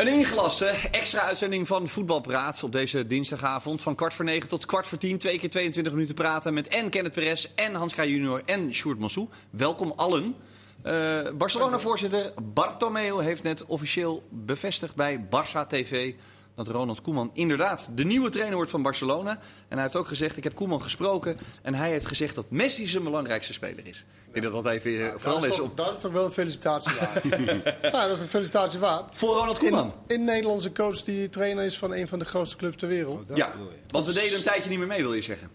Een ingelaste extra uitzending van Voetbalpraat op deze dinsdagavond. Van kwart voor negen tot kwart voor tien. Twee keer 22 minuten praten met en Kenneth Perez en Hans K. Junior en Sjoerd Massou. Welkom allen. Uh, Barcelona-voorzitter Bartomeu heeft net officieel bevestigd bij Barça TV dat Ronald Koeman inderdaad de nieuwe trainer wordt van Barcelona. En hij heeft ook gezegd, ik heb Koeman gesproken en hij heeft gezegd dat Messi zijn belangrijkste speler is. Ik denk dat dat even ja, vooral is. op... Dat is toch wel een felicitatie waard? ja, dat is een felicitatie waard. Voor Ronald Koeman? In, in Nederlandse coach die trainer is van een van de grootste clubs ter wereld. Oh, ja, want we deden een tijdje niet meer mee, wil je zeggen?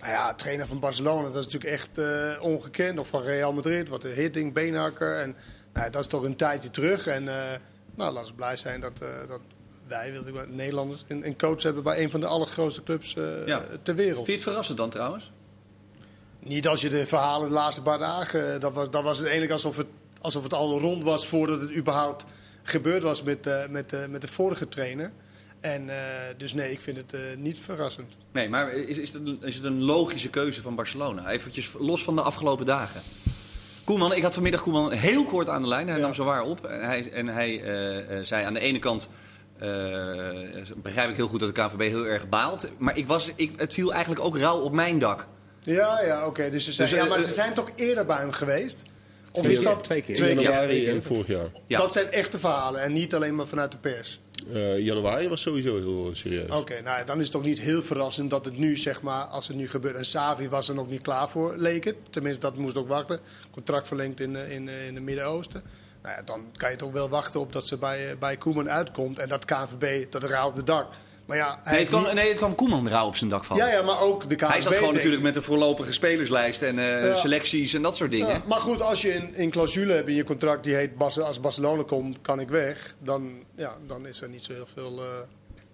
Nou ja, trainer van Barcelona, dat is natuurlijk echt uh, ongekend. Of van Real Madrid, wat de Hitting, Beenhakker. En nou, dat is toch een tijdje terug. En uh, nou, laten we blij zijn dat, uh, dat wij, wilde ik Nederlanders, een, een, coach hebben bij een van de allergrootste clubs ter wereld. Vind je het verrassend dan trouwens? Niet als je de verhalen de laatste paar dagen. Dat was, dat was het eigenlijk alsof het, alsof het al rond was voordat het überhaupt gebeurd was met, uh, met, uh, met de vorige trainer. En uh, dus nee, ik vind het niet verrassend. Nee, maar is, is, het een, is het een logische keuze van Barcelona? Eventjes los van de afgelopen dagen. Koeman, ik had vanmiddag Koeman heel kort aan de lijn. Hij ja. nam zo waar op. En hij, en hij zei aan de ene kant... begrijp ik heel goed dat de KVB heel erg baalt. Maar ik was, ik, het viel eigenlijk ook rauw op mijn dak. Ja, ja oké. Dus, ze zijn, dus, ja, maar uh, ze zijn toch eerder bij hem geweest? Of is dat twee keer? Twee januari en vorig jaar. Ja. Dat zijn echte verhalen en niet alleen maar vanuit de pers. Uh, januari was sowieso heel serieus. Oké, okay, nou dan is het toch niet heel verrassend dat het nu, zeg maar, als het nu gebeurt. En Savi was er nog niet klaar voor, leek het. Tenminste, dat moest ook wachten. Contract verlengd in, in, in het Midden-Oosten. Nou ja, dan kan je toch wel wachten op dat ze bij, bij Koeman uitkomt. En dat KNVB, dat raar op de dak. Maar ja, nee, het kwam, nee, het kwam Koeman rauw op zijn dak vallen. Ja, ja, maar ook de KNVB. Hij zat gewoon natuurlijk met de voorlopige spelerslijst en uh, ja. selecties en dat soort dingen. Ja, maar goed, als je een, een clausule hebt in je contract die heet... Bas, als Barcelona komt, kan ik weg. Dan, ja, dan is er niet zo heel veel uh,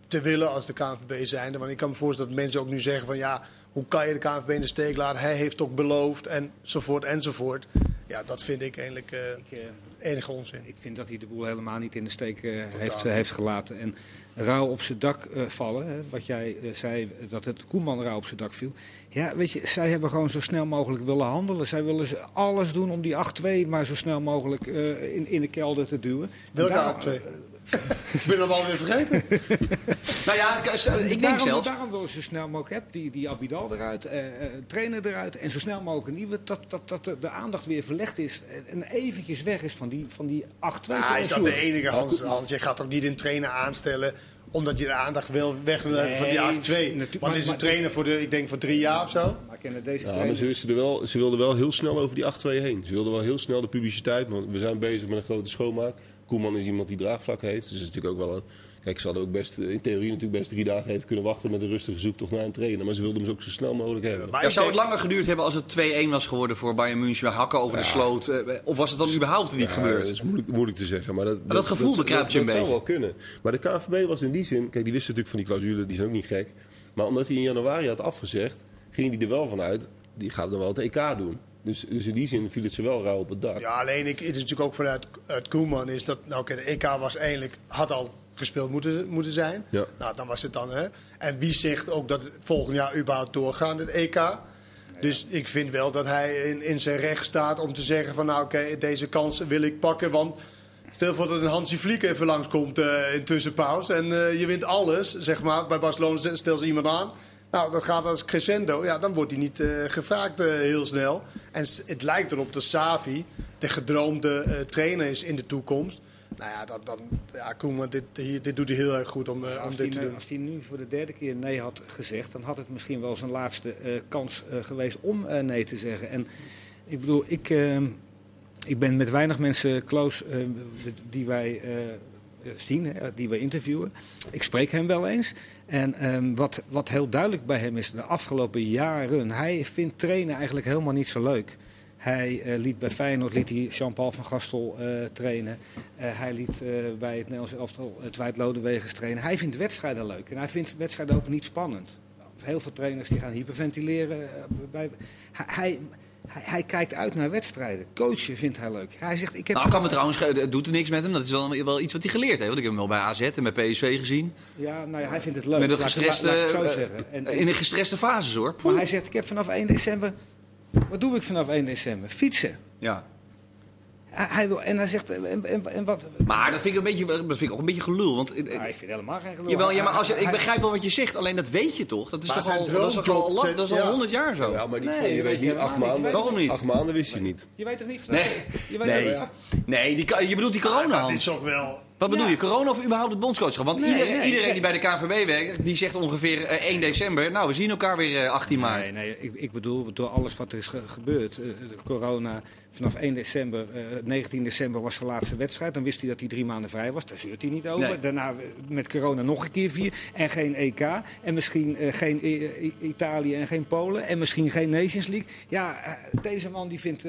te willen als de KNVB zijnde. Want ik kan me voorstellen dat mensen ook nu zeggen van... ja, hoe kan je de KNVB in de steek laten? Hij heeft ook beloofd enzovoort enzovoort. Ja, dat vind ik eigenlijk uh, ik, enige onzin. Ik vind dat hij de boel helemaal niet in de steek heeft, heeft gelaten. En rauw op zijn dak vallen. Hè, wat jij zei, dat het Koeman rauw op zijn dak viel. Ja, weet je, zij hebben gewoon zo snel mogelijk willen handelen. Zij willen alles doen om die 8-2 maar zo snel mogelijk in, in de kelder te duwen. Welke 8-2? Ik ben hem alweer vergeten. nou ja, ik denk daarom, zelfs... Daarom ze zo snel mogelijk hebben, die, die Abidal eruit, uh, trainer eruit... en zo snel mogelijk een nieuwe, dat, dat, dat de, de aandacht weer verlegd is... en eventjes weg is van die, van die 8-2. Ah, is dat de enige, Hans? Hans je gaat toch niet een trainer aanstellen omdat je de aandacht wil, weg wil hebben van die 8-2. Want is een trainer voor, de, ik denk voor drie jaar of zo. Maar kennen deze ja, maar ze, ze, wel, ze wilden wel heel snel over die 8-2 heen. Ze wilden wel heel snel de publiciteit. Want we zijn bezig met een grote schoonmaak. Koeman is iemand die draagvlak heeft. Dus is natuurlijk ook wel een, Kijk, ze hadden ook best, in theorie natuurlijk best drie dagen even kunnen wachten met een rustige zoektocht naar een trainer. Maar ze wilden hem ook zo snel mogelijk hebben. Maar ja, zou het langer geduurd hebben als het 2-1 was geworden voor Bayern München? Hakken over de sloot. Eh, of was het dan überhaupt niet ja, gebeurd? Dat is moeilijk, moeilijk te zeggen. Maar dat, maar dat, gevoel bekruipt je een beetje. Dat zou wel kunnen. Maar de KNVB was in die zin... Kijk, die wisten natuurlijk van die clausule, die zijn ook niet gek. Maar omdat hij in januari had afgezegd, ging hij er wel vanuit... Die gaat dan wel het EK doen. Dus, dus in die zin viel het ze wel rauw op het dak. Ja, alleen ik, het is natuurlijk ook vanuit het Koeman is dat... Nou, oké, de EK was eigenlijk... Had al gespeeld moeten, moeten zijn. Ja. Nou, dan was het dan. Hè? En wie zegt ook dat het volgend jaar überhaupt doorgaat, het EK? Dus ik vind wel dat hij in, in zijn recht staat om te zeggen van nou oké, deze kans wil ik pakken. Want stel voor dat een Hansi Vliek even langskomt uh, in tussenpauze en uh, je wint alles, zeg maar. Bij Barcelona stel ze iemand aan. Nou, dat gaat als crescendo. Ja, dan wordt hij niet uh, gevraagd heel snel. En het lijkt erop dat Savi de gedroomde trainer is in de toekomst. Nou ja, dan, dan, ja Koeman, dit, dit doet hij heel erg goed om, uh, om dit te doen. Als hij nu voor de derde keer nee had gezegd, dan had het misschien wel zijn laatste uh, kans uh, geweest om nee te zeggen. En ik bedoel, ik, ik ben met weinig mensen close die wij zien, die wij interviewen. Ik spreek hem wel eens. En um, wat, wat heel duidelijk bij hem is de afgelopen jaren, hij vindt trainen eigenlijk helemaal niet zo leuk. Hij uh, liet bij Feyenoord liet hij Jean-Paul van Gastel uh, trainen. Hij liet bij het Nederlands elftal Wijd Lodewegens trainen. Hij vindt wedstrijden leuk en hij vindt wedstrijden ook niet spannend. Heel veel trainers die gaan hyperventileren. bij, hij, hij, hij, kijkt uit naar wedstrijden. Coachen vindt hij leuk. Hij zegt, ik heb nou, kan me trouwens, het doet er niks met hem. Dat is wel, wel iets wat hij geleerd heeft. Want ik heb hem wel bij AZ en bij PSV gezien. Ja, nou ja, hij vindt het leuk. Met een gestreste, laat, laat zo zeggen. En, in een gestreste fase hoor. Maar hij zegt, ik heb vanaf 1 december wat doe ik vanaf 1 december? Fietsen. Ja. Hij, hij wil, en hij zegt, en, en, en wat... Maar dat vind ik, een beetje, dat vind ik ook een beetje gelul. Want, Nou, ik vind helemaal geen gelul. Jawel, ja, maar als je, ik begrijp wel wat je zegt, alleen dat weet je toch? Dat is Maar toch al, dat is al, lang- dat is al ja. 100 jaar zo. Ja, maar die, Nee, je weet niet, acht maanden, Waarom niet? acht maanden wist je niet. Je weet toch niet? Nee, Je weet nee, nee die, je bedoelt die corona, Ah, dat is toch wel... Wat bedoel Ja. je, corona of überhaupt het bondscoachschap? Want Nee, iedereen, nee, iedereen nee. die bij de KNVB werkt, die zegt ongeveer eh, 1 december. Nou, we zien elkaar weer eh, 18 maart. Nee, nee ik, ik bedoel, door alles wat er is ge- gebeurd. eh, corona, vanaf 1 december, eh, 19 december was de laatste wedstrijd. Dan wist hij dat hij drie maanden vrij was. Daar zeurt hij niet over. Nee. Daarna eh, met corona nog een keer vier. En geen EK. En misschien eh, geen I- Italië en geen Polen. En misschien geen Nations League. Ja, eh, deze man die vindt...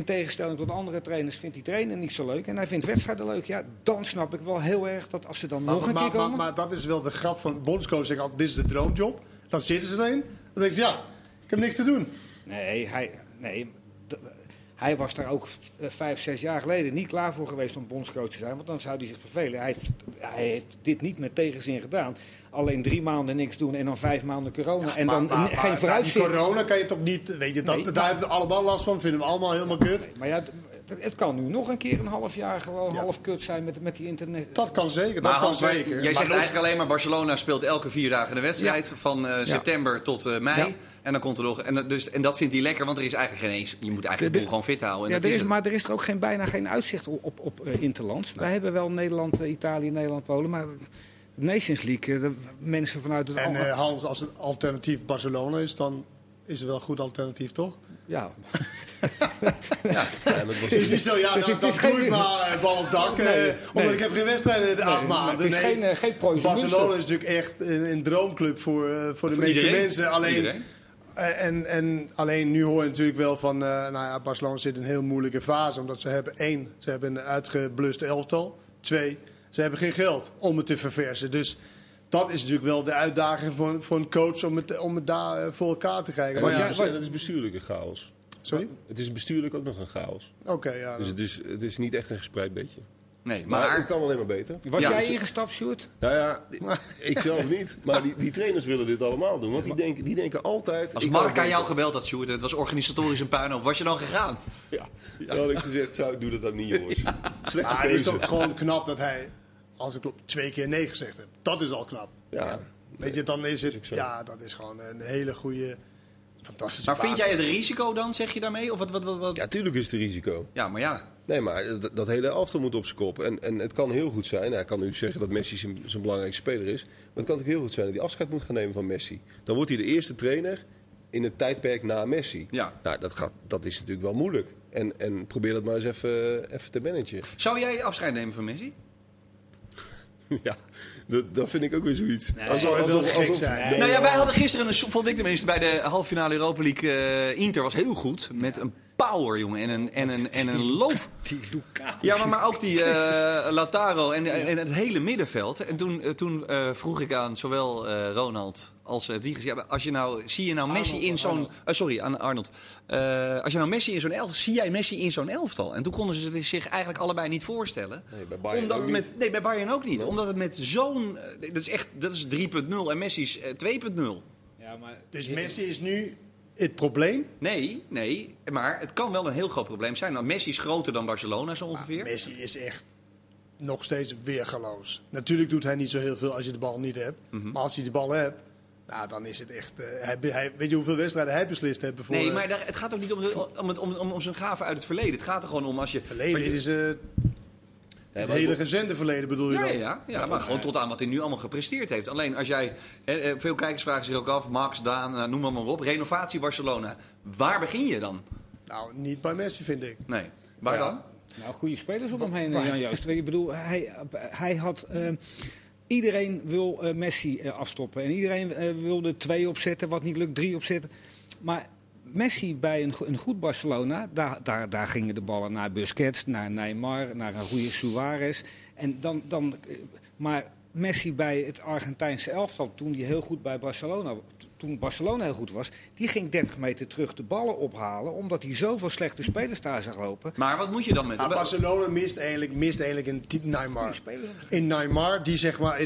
in tegenstelling tot andere trainers vindt hij trainen niet zo leuk. En hij vindt wedstrijden leuk. Ja, dan snap ik wel heel erg dat als ze dan nog Maar, een maar, keer maar, komen... maar dat is wel de grap van bondscoach. Zegt altijd, dit is de droomjob. Dan zitten ze erin. Dan denk je, ja, ik heb niks te doen. Nee, hij, nee hij was daar ook eh, vijf, zes jaar geleden niet klaar voor geweest om bondscoach te zijn. Want dan zou hij zich vervelen. Hij heeft, hij heeft dit niet met tegenzin gedaan. Alleen drie maanden niks doen en dan vijf maanden corona. en dan Maar- maar- maar geen vooruitzicht. corona kan je toch niet... Weet je, dat, Nee, daar maar- hebben we allemaal last van. Vinden we allemaal helemaal kut. Maar ja, het kan nu nog een keer een half jaar gewoon Ja. half kut zijn met, met die internet. Dat kan zeker. Dat Maar kan Hans, zeker. jij Maar zegt los- eigenlijk alleen maar Barcelona speelt elke vier dagen de wedstrijd. Van eh, september tot eh, mei. Ja. En, dan komt er nog, en, dat- dus, en dat vindt hij lekker, want er is eigenlijk geen eens... Je moet eigenlijk de De- boel gewoon fit houden. En Ja, dat er is is, het. maar er is er ook geen, bijna geen uitzicht op, op, op eh, interlands. Wij hebben wel Nederland, Italië, Nederland, Polen. Maar de Nations League, de mensen vanuit het... En Hans, als het alternatief Barcelona is, dan is het wel een goed alternatief, toch? Ja, Ja, dat was Is niet zo, ja, het is doe geen- ik maar eh, bal op dak. eh, Nee, omdat ik heb geen wedstrijden de acht Nee, maanden. Het is Nee. geen, eh, geen Barcelona is natuurlijk echt een, een droomclub voor, eh, voor de Voor meeste iedereen. mensen. Alleen, eh, en, en alleen nu hoor je natuurlijk wel van, eh, nou ja, Barcelona zit in een heel moeilijke fase. Omdat ze hebben één, ze hebben een uitgebluste elftal. Twee, ze hebben geen geld om het te verversen. Dus dat is natuurlijk wel de uitdaging voor, voor een coach om het, om het daar eh, voor elkaar te krijgen. Ja, Maar dat, ja, is, wat- dat is bestuurlijk een chaos. sorry? Het is bestuurlijk ook nog een chaos. Oké, ja. Dus het is, het is niet echt een gespreid bedje. Nee, Maar, maar... het kan alleen maar beter. Was Ja, jij dus- ingestapt, Sjoerd? Nou ja, ik zelf niet. Maar die, die trainers willen dit allemaal doen. Want die denken, die denken altijd... Als ik Mark kan aan jou gebeld had, Sjoerd, het was organisatorisch een puinhoop, was je dan gegaan? Ja, dan had ik gezegd, zou, doe dat dan niet jongens. Slechte Ah, het is toch gewoon knap dat hij, als ik twee keer nee gezegd heeft. Dat is al knap. Ja, Weet je, dan is ook het, zo. ja, dat is gewoon een hele goede, fantastische Maar vind jij het risico dan, zeg je daarmee? Of wat, wat, wat, wat? ja, tuurlijk is het een risico. Ja, maar ja. Nee, maar dat, dat hele elftal moet op zijn kop. En, en het kan heel goed zijn. Hij kan nu zeggen dat Messi zijn, zijn belangrijkste speler is. Maar het kan ook heel goed zijn dat hij afscheid moet gaan nemen van Messi. Dan wordt hij de eerste trainer in het tijdperk na Messi. Ja. Nou, dat, gaat, dat is natuurlijk wel moeilijk. En, en probeer dat maar eens even, even te managen. Zou jij afscheid nemen van Messi? ja, dat, dat vind ik ook weer zoiets. Dat zou wel gek Nee. zijn. nou ja, wij hadden gisteren, een, vond ik tenminste, bij de halve finale Europa League. eh, Inter was heel goed. Met een power, jongen. En een, en een, en een loop. Die Lukaku. Ja, maar, maar ook die eh Lautaro en, en het hele middenveld. En toen, eh, toen eh, vroeg ik aan zowel eh, Ronald als uh, Wiegers. Ja, als je nou, zie je nou Messi Arnold, in zo'n... Eh, sorry, aan Arnold. Eh, als je nou Messi in zo'n elftal... Zie jij Messi in zo'n elftal? En toen konden ze zich eigenlijk allebei niet voorstellen. Nee, bij Bayern omdat ook het niet. met, nee, bij Bayern ook niet. Omdat het met zo'n... eh, dat is echt... Dat is 3.0 en Messi is eh, 2.0. Ja, maar Dus Messi is nu het probleem. Nee, nee. Maar het kan wel een heel groot probleem zijn. Nou, Messi is groter dan Barcelona zo ongeveer. Messi is echt nog steeds weergaloos. Natuurlijk doet hij niet zo heel veel als je de bal niet hebt. Mhm. Maar als hij de bal hebt, nou, dan is het echt... eh, hij, hij- weet je hoeveel wedstrijden hij beslist heeft? Voor, Nee, eh, maar daar- het gaat ook niet om, de- om, het- om, om, om zijn gaven uit het verleden. Het gaat er gewoon om als je... verleden je- is eh, het hele gezende verleden bedoel je Ja, dan? ja, ja, maar gewoon tot aan wat hij nu allemaal gepresteerd heeft. Alleen als jij, eh, veel kijkers vragen zich ook af, Max, Daan, noem maar, maar op, renovatie Barcelona. Waar begin je dan? Nou, niet bij Messi vind ik. Nee, waar Ja. dan? Nou, goede spelers om hem heen, Jan Joost. Ik bedoel, hij, hij had... iedereen wil eh, Messi eh, afstoppen. En iedereen eh, wilde twee opzetten, wat niet lukt, drie opzetten. Maar Messi bij een, een goed Barcelona, daar, daar, daar gingen de ballen naar Busquets, naar Neymar, naar een goede Suarez. En dan, dan, maar Messi bij het Argentijnse elftal, toen hij heel goed bij Barcelona toen Barcelona heel goed was, die ging 30 meter terug de ballen ophalen, omdat hij zoveel slechte spelers daar zag lopen. Maar wat moet je dan met... Maar Barcelona mist eigenlijk, mist eigenlijk een Neymar. In Neymar, die zeg maar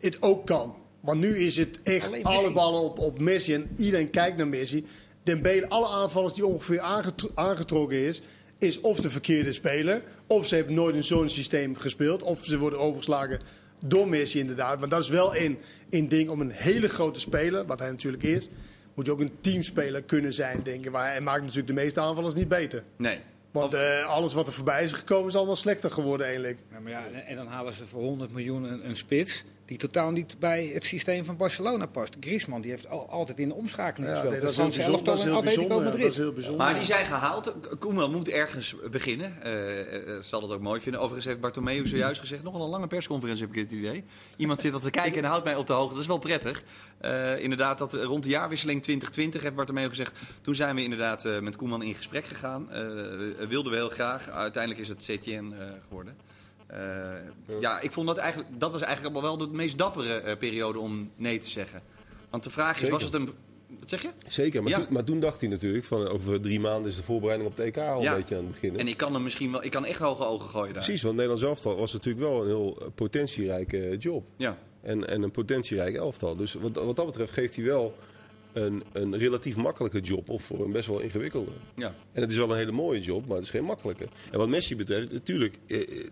het, ook kan. Want nu is het echt alle ballen op, op Messi en iedereen kijkt naar Messi. Dembele, alle aanvallers die ongeveer aangetro- aangetrokken is, is of de verkeerde speler, of ze hebben nooit in zo'n systeem gespeeld, of ze worden overgeslagen door Messi inderdaad. Want dat is wel een, een ding om een hele grote speler, wat hij natuurlijk is, moet je ook een teamspeler kunnen zijn, denk ik. Maar hij maakt natuurlijk de meeste aanvallers niet beter. Nee. Want eh, alles wat er voorbij is gekomen is allemaal slechter geworden eigenlijk. Ja, maar ja, en- en dan halen ze voor 100 miljoen een, een spits die totaal niet bij het systeem van Barcelona past. Griezmann die heeft al, altijd in de omschakeling Ja, gespeeld. nee, dat dat is heel Dat is heel bijzonder. Dat is Madrid. heel bijzonder. Maar die zijn gehaald. Koeman moet ergens beginnen. Eh, eh, zal het ook mooi vinden. Overigens heeft Bartomeu zojuist gezegd. Nogal een lange persconferentie heb ik het idee. Iemand zit al te kijken en houdt mij op de hoogte. Dat is wel prettig. Eh, inderdaad, dat rond de jaarwisseling 2020 heeft Bartomeu gezegd. Toen zijn we inderdaad met Koeman in gesprek gegaan. Eh, wilden we heel graag. Uiteindelijk is het CTN eh, geworden. Eh, ja, ik vond dat eigenlijk. Dat was eigenlijk wel de meest dappere eh, periode om nee te zeggen. Want de vraag is: Zeker. was het een. Wat zeg je? Zeker, maar, Ja. toen, maar toen dacht hij natuurlijk van over drie maanden is de voorbereiding op het EK al Ja. een beetje aan het beginnen. En ik kan hem misschien wel. Ik kan echt hoge ogen gooien daar. Precies, want Nederlands elftal was natuurlijk wel een heel eh, potentierijke job. Ja. En, en een potentierijk elftal. Dus wat, wat dat betreft geeft hij wel een, een relatief makkelijke job. Of voor een best wel ingewikkelde. Ja. En het is wel een hele mooie job, maar het is geen makkelijke. En wat Messi betreft, natuurlijk, eh, eh,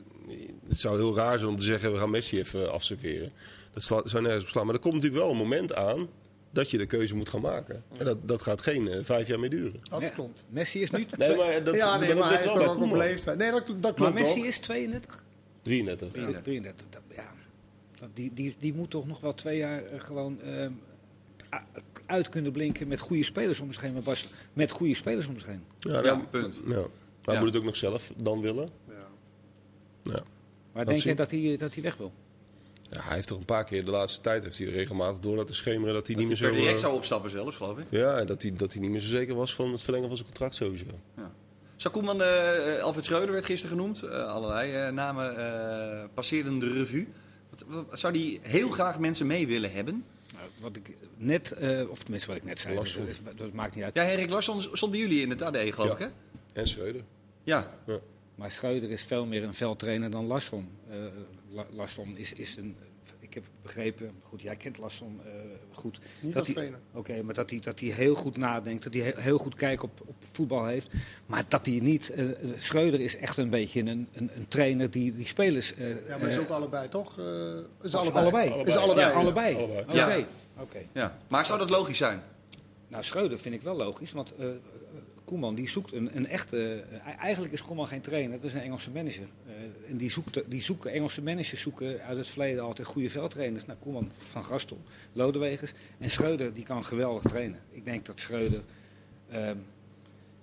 het zou heel raar zijn om te zeggen, we gaan Messi even afserveren. Dat sla- zou nergens op slaan. Maar er komt natuurlijk wel een moment aan dat je de keuze moet gaan maken. En dat, dat gaat geen eh, vijf jaar meer duren. Dat Ja, klopt. Messi is nu. Nee, maar dat, ja, nee, dat maar hij is toch ook op leeftijd. Nee, dat, dat Maar klopt Messi ook. is 32. 33. 33. 33. Dat- ja. Dat- Die, die, die moet toch nog wel twee jaar eh, gewoon ehm, uit kunnen blinken met goede spelers om zich heen. Met, goede spelers om zich heen. Ja, Ja, punt. Ja. Maar hij Ja. moet het ook nog zelf dan willen. Ja. Ja. Maar denk je dat hij, dat hij weg wil? Ja, hij heeft toch een paar keer de laatste tijd heeft hij regelmatig door laten schemeren dat hij niet meer zo. direct eh, zou opstappen zelfs, geloof ik. Ja, en dat hij, dat hij niet meer zo zeker was van het verlengen van zijn contract sowieso. Zou Koeman, eh, Alfred Schreuder werd gisteren genoemd. Eh, allerlei eh, namen eh passeerden de revue. Wat, wat- zou die heel graag mensen mee willen hebben? Nou, wat ik net, eh, of tenminste wat ik net zei, dat, dat maakt niet uit. Ja, Henrik Larsson stond bij jullie in het AD, geloof Ja. ik, hè? En Schreuder. Ja. Maar Schreuder is veel meer een veldtrainer dan Larsson. Eh La- Larsson is, is een, ik heb begrepen, goed, jij kent Larsson eh, goed. Niet dat trainer. Oké, maar dat hij, dat hij heel goed nadenkt, dat hij heel, heel goed kijk op, op voetbal heeft. Maar dat hij niet, eh, Schreuder is echt een beetje een, een, een trainer die, die spelers... eh, Ja, maar het is ook allebei, toch? Eh, is Is allebei. allebei. Is allebei. Ja, allebei. allebei. Oké, Ja. oké. ja. Maar zou dat logisch zijn? Nou, Schreuder vind ik wel logisch, want Koeman die zoekt een, een echte... eh, eigenlijk is Koeman geen trainer, dat is een Engelse manager. Eh, en die, zoekt, die zoeken, Engelse managers zoeken uit het verleden altijd goede veldtrainers. Nou, Koeman van Gastel, Lodewegers. En Schreuder, die kan geweldig trainen. Ik denk dat Schreuder, ehm,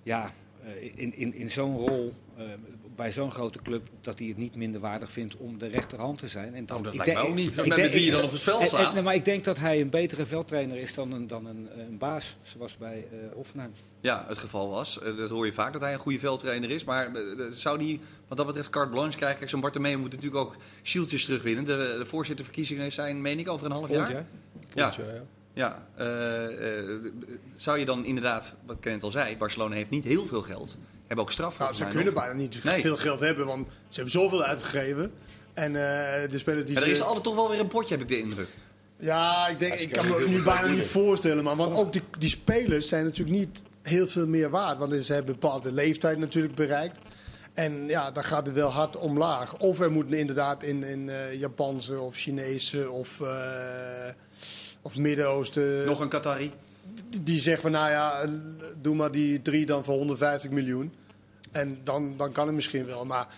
ja, eh, in, in, in zo'n rol... eh, bij zo'n grote club dat hij het niet minder waardig vindt om de rechterhand te zijn. En dan, Oh, dat ik lijkt denk- me ook niet. ik Met denk- wie je ik- dan op het veld en- en- staat. nee, maar ik denk dat hij een betere veldtrainer is dan een, dan een, een baas, zoals bij eh Hoffenheim. Ja, het geval was. Eh, dat hoor je vaak, dat hij een goede veldtrainer is. Maar eh, eh, zou die wat dat betreft carte blanche krijgen? Kijk, zo'n Bartomeu moet natuurlijk ook Schieltjes terugwinnen. De, de voorzitterverkiezingen zijn, meen ik, over een half Volgend jaar. jaar. Ja. Ja, ja. Ja, eh, eh, zou je dan inderdaad, wat Kenneth al zei, Barcelona heeft niet heel veel geld. Hebben ook straf Nou, ze kunnen bijna niet Nee. veel geld hebben, want ze hebben zoveel uitgegeven. En eh, de spelers die Maar er ze- is altijd toch wel weer een potje, heb ik de indruk. Ja, ik, denk, ze ik kan me nu bijna niet voorstellen. Maar want ook die, die spelers zijn natuurlijk niet heel veel meer waard. Want ze hebben een bepaalde leeftijd natuurlijk bereikt. En ja, dan gaat het wel hard omlaag. Of er moeten inderdaad in, in eh, Japanse of Chinese of, eh, of Midden-Oosten... Nog een Qatari. die- die zeggen van nou ja, doe maar die drie dan voor 150 miljoen. En dan, dan kan het misschien wel. Maar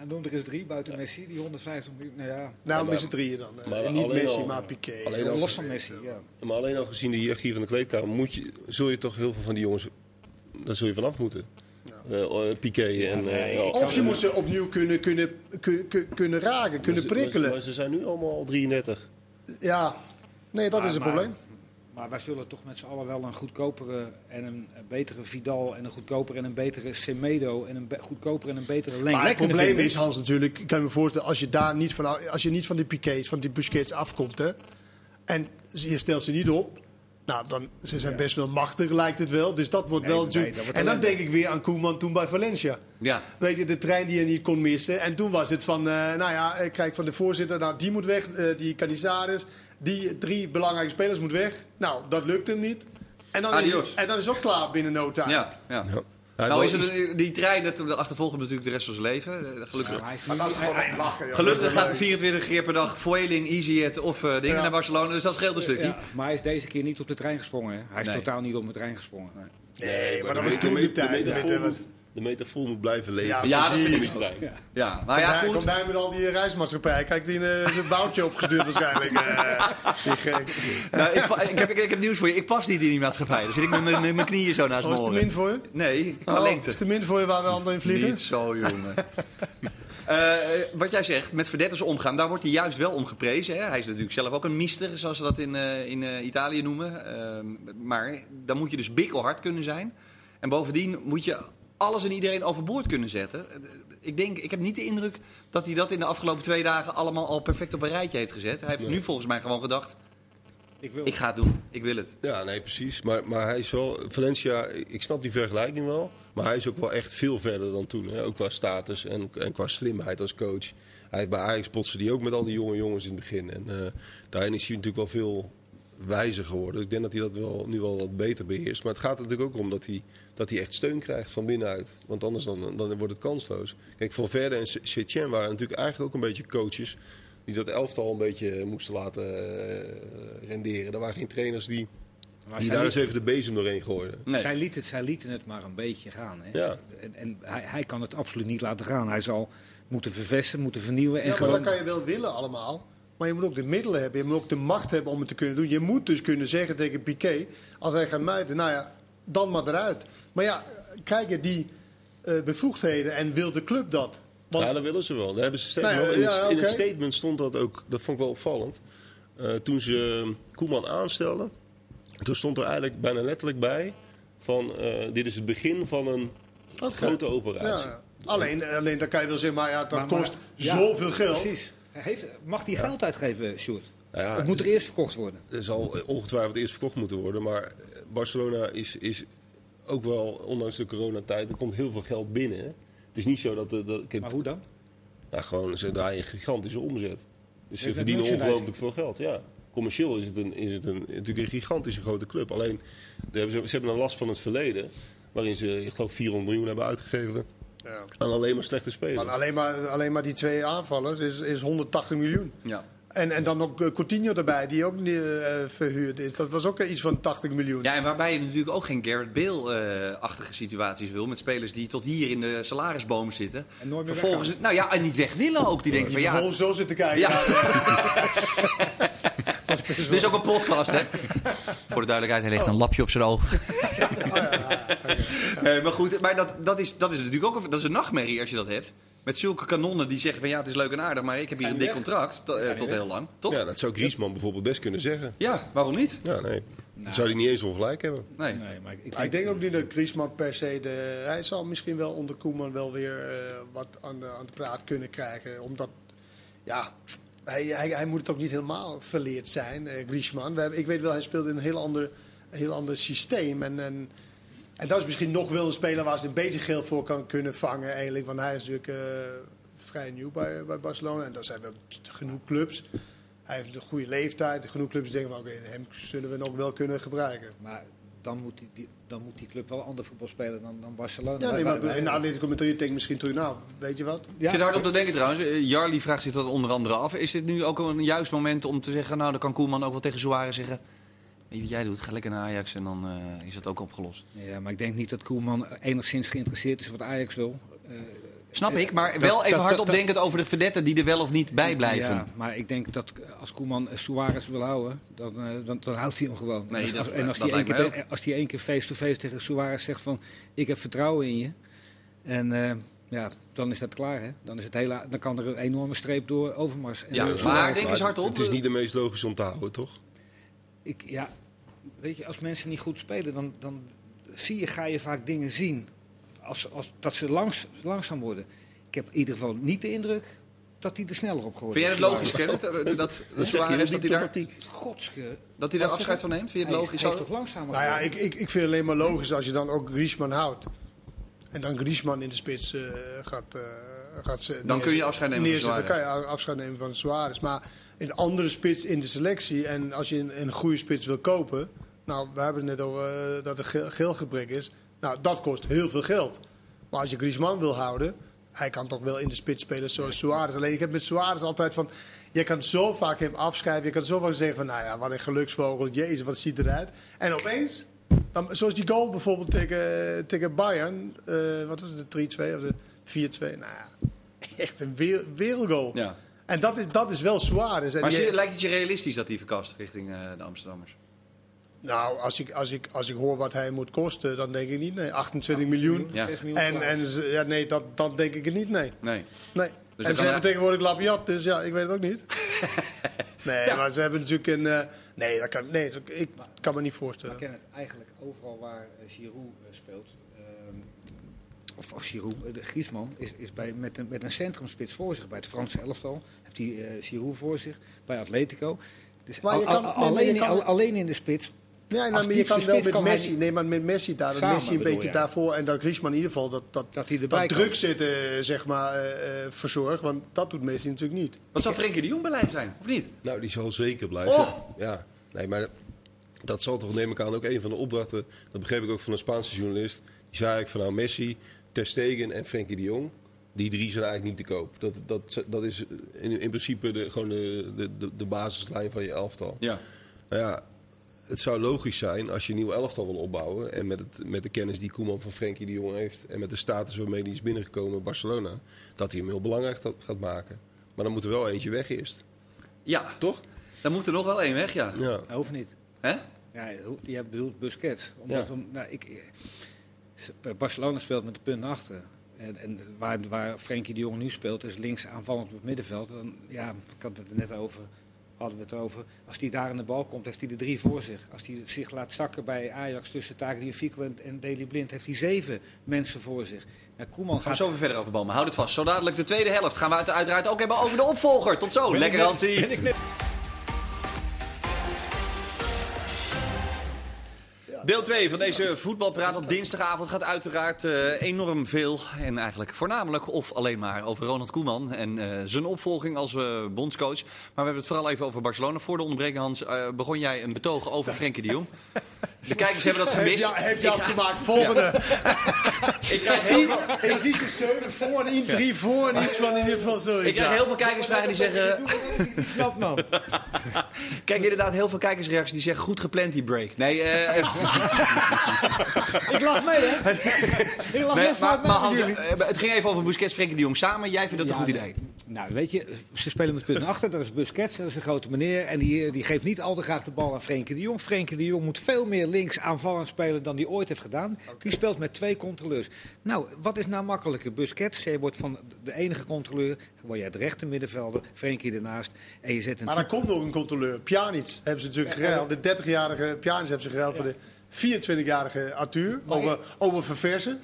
En dan er is drie buiten Messi, die 150 miljoen. Nou ja, nou z'n drieën dan. eh. maar niet Messi, al- maar Piqué. alleen al- los van Messi, ja. Maar alleen al gezien de hiërarchie van de kleedkamer moet je, zul je toch heel veel van die jongens, daar zul je vanaf moeten. Eh, eh, Piqué en... nee, eh, ja, Of je moet ze opnieuw kunnen, kunnen, kunnen, kunnen raken, kunnen maar ze- prikkelen. Maar ze zijn nu allemaal al 33. Ja, nee, dat Maar- is het maar- probleem. Maar wij zullen toch met z'n allen wel een goedkopere en een betere Vidal en een goedkopere en een betere Semedo en een be- goedkopere en een betere Lenglet Maar het probleem is, Hans, natuurlijk, ik kan me voorstellen, als je daar niet van, als je niet van die Piquets, van die Busquets afkomt, hè, en je stelt ze niet op, nou, dan ze zijn best wel machtig, lijkt het wel. Dus dat wordt Nee, wel nee, natuurlijk. dat wordt en dan denk ik weer aan Koeman toen bij Valencia. Ja. Weet je, de trein die je niet kon missen. En toen was het van, eh, nou ja, ik krijg van de voorzitter, nou, die moet weg, eh, die Canizares, die drie belangrijke spelers moet weg. Nou, dat lukt hem niet. En dan, is, en dan is het ook klaar binnen no time. Ja, ja. Ja. Hij nou is het, een- die trein, dat dat achtervolgt hem natuurlijk de rest van zijn leven. Eh, Gelukkig, Maar hij Maar dat lachen. joh. gelukkig Dat gaat er leuk. 24 keer per dag Vueling, EasyJet of eh, dingen Ja. naar Barcelona. Dus dat scheelt een stukje. Ja, maar hij is deze keer niet op de trein gesprongen. Hè? Hij is Nee. totaal niet op de trein gesprongen. Nee, maar dat de was toen de tijd. De metafoor, moet, blijven leven. Ja, Ja, dat vind ik precies. Trein. Ja, nou ja, Hij goed. komt daar met al die reismaatschappij. Kijk, die eh, zijn boutje opgestuurd waarschijnlijk. eh. Nou, ik, ik, heb, ik, ik heb nieuws voor je. Ik pas niet in die maatschappij. Dan zit ik met mijn- knieën zo naast Oh, mijn is het te min voor je? Nee, qua Oh, lengte. is het te min voor je waar we anderen in vliegen? Niet zo, jongen. Eh, wat jij zegt, met verdetters omgaan, daar wordt hij juist wel om geprezen. Hè? Hij is natuurlijk zelf ook een mister, zoals ze dat in, eh, in eh, Italië noemen. Ehm, maar dan moet je dus bikkelhard kunnen zijn. En bovendien moet je alles en iedereen overboord kunnen zetten. Eh, Ik, denk, ik heb niet de indruk dat hij dat in de afgelopen twee dagen allemaal al perfect op een rijtje heeft gezet. Hij heeft Nee. nu volgens mij gewoon gedacht, Ik wil ik ga het doen, ik wil het. Ja, nee, precies. Maar, maar hij is wel... Valencia, ik snap die vergelijking wel. Maar hij is ook wel echt veel verder dan toen. Hè? Ook qua status en, en qua slimheid als coach. Hij heeft bij Ajax botsen die ook met al die jonge jongens in het begin. En eh, daarin is hij natuurlijk wel veel wijzer geworden. Ik denk dat hij dat wel, nu wel wat beter beheerst. Maar het gaat er natuurlijk ook om dat hij, dat hij echt steun krijgt van binnenuit. Want anders dan, dan wordt het kansloos. Kijk, Valverde en Setien waren natuurlijk eigenlijk ook een beetje coaches... die dat elftal een beetje moesten laten eh, renderen. Er waren geen trainers die, Maar die daar eens even de bezem doorheen gooiden. Nee. zij, liet het, zij lieten het maar een beetje gaan. Hè? Ja. En, en hij, hij kan het absoluut niet laten gaan. Hij zal moeten vervesten, moeten vernieuwen. En Ja, maar gewoon... dat kan je wel willen allemaal. Maar je moet ook de middelen hebben. Je moet ook de macht hebben om het te kunnen doen. Je moet dus kunnen zeggen tegen Piqué, als hij gaat mijten, nou ja, dan maar eruit. Maar ja, krijgen die eh, bevoegdheden en wil de club dat? Want Ja, dat willen ze wel. Daar hebben ze steeds Nou ja, wel. In, het, in het statement stond dat ook, dat vond ik wel opvallend. Eh, toen ze eh, Koeman aanstelden, toen stond er eigenlijk bijna letterlijk bij van eh, dit is het begin van een Oké. grote operatie. ja, alleen, alleen dan kan je wel zeggen, maar ja, dat Maar- maar- kost ja, zoveel geld. Precies. Heeft, mag hij geld uitgeven, Sjoerd? Nou ja, het moet er eerst verkocht worden. Er zal ongetwijfeld eerst verkocht moeten worden. Maar eh, Barcelona is, is ook wel, ondanks de coronatijd, er komt heel veel geld binnen. Het is niet zo dat... dat, dat ik- Maar hoe dan? nou, gewoon, ze draaien een gigantische omzet. Dus ze verdienen ongelooflijk veel geld. Ja. Commercieel is het, een, is het een, natuurlijk een gigantische grote club. Alleen, ze hebben, ze hebben een last van het verleden. Waarin ze, ik geloof, 400 miljoen hebben uitgegeven Ja. aan alleen maar slechte spelers. Maar alleen, maar, alleen maar die twee aanvallers is, is 180 miljoen. Ja. En, en dan ook eh, Coutinho erbij, die ook eh, verhuurd is. Dat was ook eh, iets van 80 miljoen. Ja, en waarbij je natuurlijk ook geen Garrett Bale-achtige situaties wil. Met spelers die tot hier in de salarisboom zitten. En nooit meer Vervolgens, nou ja, en niet weg willen ook. Die denken van ja, vervolgens zo zitten kijken. Ja. Dit is ook een podcast hè. Voor de duidelijkheid, hij legt een lapje op zijn oog. Eh, maar goed, maar dat, dat, is, dat is natuurlijk ook een, dat is een nachtmerrie als je dat hebt. Met zulke kanonnen die zeggen van ja, het is leuk en aardig, maar ik heb hier een dik contract to- eh, tot heel lang. Toch? Ja, dat zou Griezmann bijvoorbeeld best kunnen zeggen. Ja, waarom niet? Ja, nee. Dan zou hij niet eens ongelijk hebben. Nee. Nee, maar ik, ik Maar ik denk ook niet dat Griezmann per se... De, hij zal misschien wel onder Koeman wel weer eh, wat aan de, aan de praat kunnen krijgen. Omdat, ja, hij, hij, moet het ook niet helemaal verleerd zijn, eh, Griezmann. We ik weet wel, hij speelt in een heel ander, heel ander systeem. En, en, en dat is misschien nog wel een speler waar ze een beetje geld voor kan kunnen vangen eigenlijk. Want hij is natuurlijk eh, vrij nieuw bij, bij Barcelona. En er zijn wel genoeg clubs. Hij heeft een goede leeftijd. Genoeg clubs denken van, oké, hem zullen we nog wel kunnen gebruiken. Maar dan moet die, die, dan moet die club wel ander voetbal spelen dan, dan Barcelona. Ja, nee, maar in de Atletico Madrid denk ik misschien terug, nou, weet je wat? Ik zit hard op te denken trouwens. Eh, Jarly vraagt zich dat onder andere af. Is dit nu ook een juist moment om te zeggen... nou, dan kan Koeman ook wel tegen Suarez zeggen... weet je wat jij doet? Ga lekker naar Ajax en dan eh, is het ook opgelost. Ja, maar ik denk niet dat Koelman enigszins geïnteresseerd is wat Ajax wil. Eh, Snap ik, maar Dat- wel even dat- hardop dat- denkend over de verdetten die er wel of niet bij blijven. Ja, maar ik denk dat als Koeman eh, Suarez wil houden, dan, eh, dan, dan houdt hij hem gewoon. Nee, als- en als hij één keer, als hij één keer face-to-face tegen Suarez zegt van ik heb vertrouwen in je. En eh, ja, dan is dat klaar. Hè? Dan, is het hele, dan kan er een enorme streep door Overmars. En Ja, door maar Suarez. denk eens hardop. Het is niet de meest logisch om te houden, toch? Ik, ja, weet je, als mensen niet goed spelen, dan, dan zie je, ga je vaak dingen zien. Als, als, dat ze langs, langzaam worden. Ik heb in ieder geval niet de indruk dat hij er sneller op geworden Vind jij het is. logisch, Kenneth? Dat, dat, je Suarez, heel dat hij daar. Godske. dat hij daar afscheid van neemt? Vind je het is, logisch? hij is toch langzamer Nou ja, ik, ik, ik vind het alleen maar logisch als je dan ook Griezmann houdt. En dan Griezmann in de spits eh, gaat, eh gaat ze Dan kun je afscheid nemen van neerzetten. Dan Suarez. kan je afscheid nemen van Suarez. Maar een andere spits in de selectie. En als je een, een goede spits wil kopen, Nou, we hebben het net over eh, dat er geel, geelgebrek is. Nou, dat kost heel veel geld. Maar als je Griezmann wil houden, hij kan toch wel in de spits spelen zoals Suarez. Alleen ik heb met Suarez altijd van, je kan zo vaak hem afschrijven. Je kan zo vaak zeggen van, nou ja, wat een geluksvogel. Jezus, wat ziet eruit. En opeens, dan, zoals die goal bijvoorbeeld tegen, tegen Bayern. eh, wat was het, de 3-2 of de 4-2? Nou ja, echt een wereldgoal. Ja. En dat is, dat is wel Suarez. Maar die- zie- lijkt het je realistisch dat hij verkast richting eh, de Amsterdammers? Nou, als ik, als, ik, als ik hoor wat hij moet kosten, dan denk ik niet nee. 28 miljoen. Ja. 6 miljoen En, en ja, nee, dat, dat denk ik het niet, nee. Nee. nee. dan en ze hebben tegenwoordig Labiat, dus ja, ik weet het ook niet. nee, Ja. maar ze hebben natuurlijk een... eh, nee, dat kan, nee, dat- ik kan me niet voorstellen. Ik ken het eigenlijk overal waar eh, Giroud eh, speelt. ehm, of, of Giroud, de Griezmann is, is bij, met, een, met een centrumspits voor zich bij het Franse elftal. Heeft hij eh Giroud voor zich bij Atletico. Dus Maar je kan- al- nee, maar je alleen, kan- al- alleen in de spits. Ja, nou, Als maar je kan wel met kan Messi... Nee, maar met Messi daar, dat Messi een beetje je? daarvoor... En dat Griezmann in ieder geval dat, dat, Dat hij erbij dat druk zitten, zeg maar, eh, eh, verzorgt. Want dat doet Messi natuurlijk niet. Wat zou Frenkie de Jong beleid zijn, of niet? Nou, die zal zeker blijven. Oh! Ja, nee, maar dat zal toch, neem ik aan, ook een van de opdrachten. Dat begreep ik ook van een Spaanse journalist. Die zei eigenlijk van nou, Messi, Ter Stegen en Frenkie de Jong. Die drie zijn eigenlijk niet te koop. Dat, dat, dat is in, in principe de, gewoon de, de, de, de basislijn van je elftal. Ja. Nou ja, het zou logisch zijn als je een nieuw elftal wil opbouwen. En met, het, met de kennis die Koeman van Frenkie de Jong heeft. En met de status waarmee hij is binnengekomen in Barcelona. Dat hij hem heel belangrijk gaat- maken. Maar dan moet er wel eentje weg eerst. Ja, Toch? dan moet er nog wel één weg, ja. Ja. Dat hoeft niet. Hè? Ja, je hebt bedoeld Busquets. Omdat, Ja. om- nou, ik, eh, Barcelona speelt met de punt achter. En, en waar, waar Frenkie de Jong nu speelt, is links aanvallend op het middenveld. Dan, ja, ik had het er net over, hadden we het over. Als hij daar aan de bal komt, heeft hij de drie voor zich. Als hij zich laat zakken bij Ajax tussen Tagliafico en, en Daley Blind, heeft hij zeven mensen voor zich. Nou, Koeman Gaan we gaat zo weer verder over. Houd het vast. Zo dadelijk de tweede helft gaan we uiteraard ook hebben over de opvolger. Tot zo. Lekker Hansie. Deel 2 van deze voetbalpraat op dinsdagavond gaat uiteraard eh, enorm veel. En eigenlijk voornamelijk of alleen maar over Ronald Koeman en eh, zijn opvolging als eh, bondscoach. Maar we hebben het vooral even over Barcelona. Voor de onderbreking, Hans, begon jij een betoog over Frenkie de Jong. De kijkers hebben dat gemist. jou, heeft jou gemaakt. Volgende. Ik krijg heel veel, Ik zie de zeunen voor en in, drie voor en iets van in ieder geval zoiets. ik krijg ja. heel veel kijkersvragen die zeggen... Snap man. Kijk, inderdaad, heel veel kijkersreacties die zeggen goed gepland die break. Nee, eh, Ik lach mee, hè? Ik lach nee, heel maar, vaak maar mee Hans, met jullie. eh, het ging even over Busquets, Frenkie de Jong samen. Jij vindt dat een Ja, goed nee. idee? Nou, weet je, ze spelen met punten achter. Dat is Busquets, dat is een grote meneer. En die, eh, die geeft niet al te graag de bal aan Frenkie de Jong. Frenkie de Jong moet veel meer links aanvallend spelen dan hij ooit heeft gedaan. Die speelt met twee controleurs. Nou, wat is nou makkelijker? Busquets, jij wordt van de enige controleur. Word jij de rechter middenvelder, Frenkie ernaast. En je zet een Maar er komt nog een controleur. Pjanic hebben ze natuurlijk geruild. De 30-jarige Pjanic hebben ze geruild voor de 24-jarige Arthur. Over, over verversen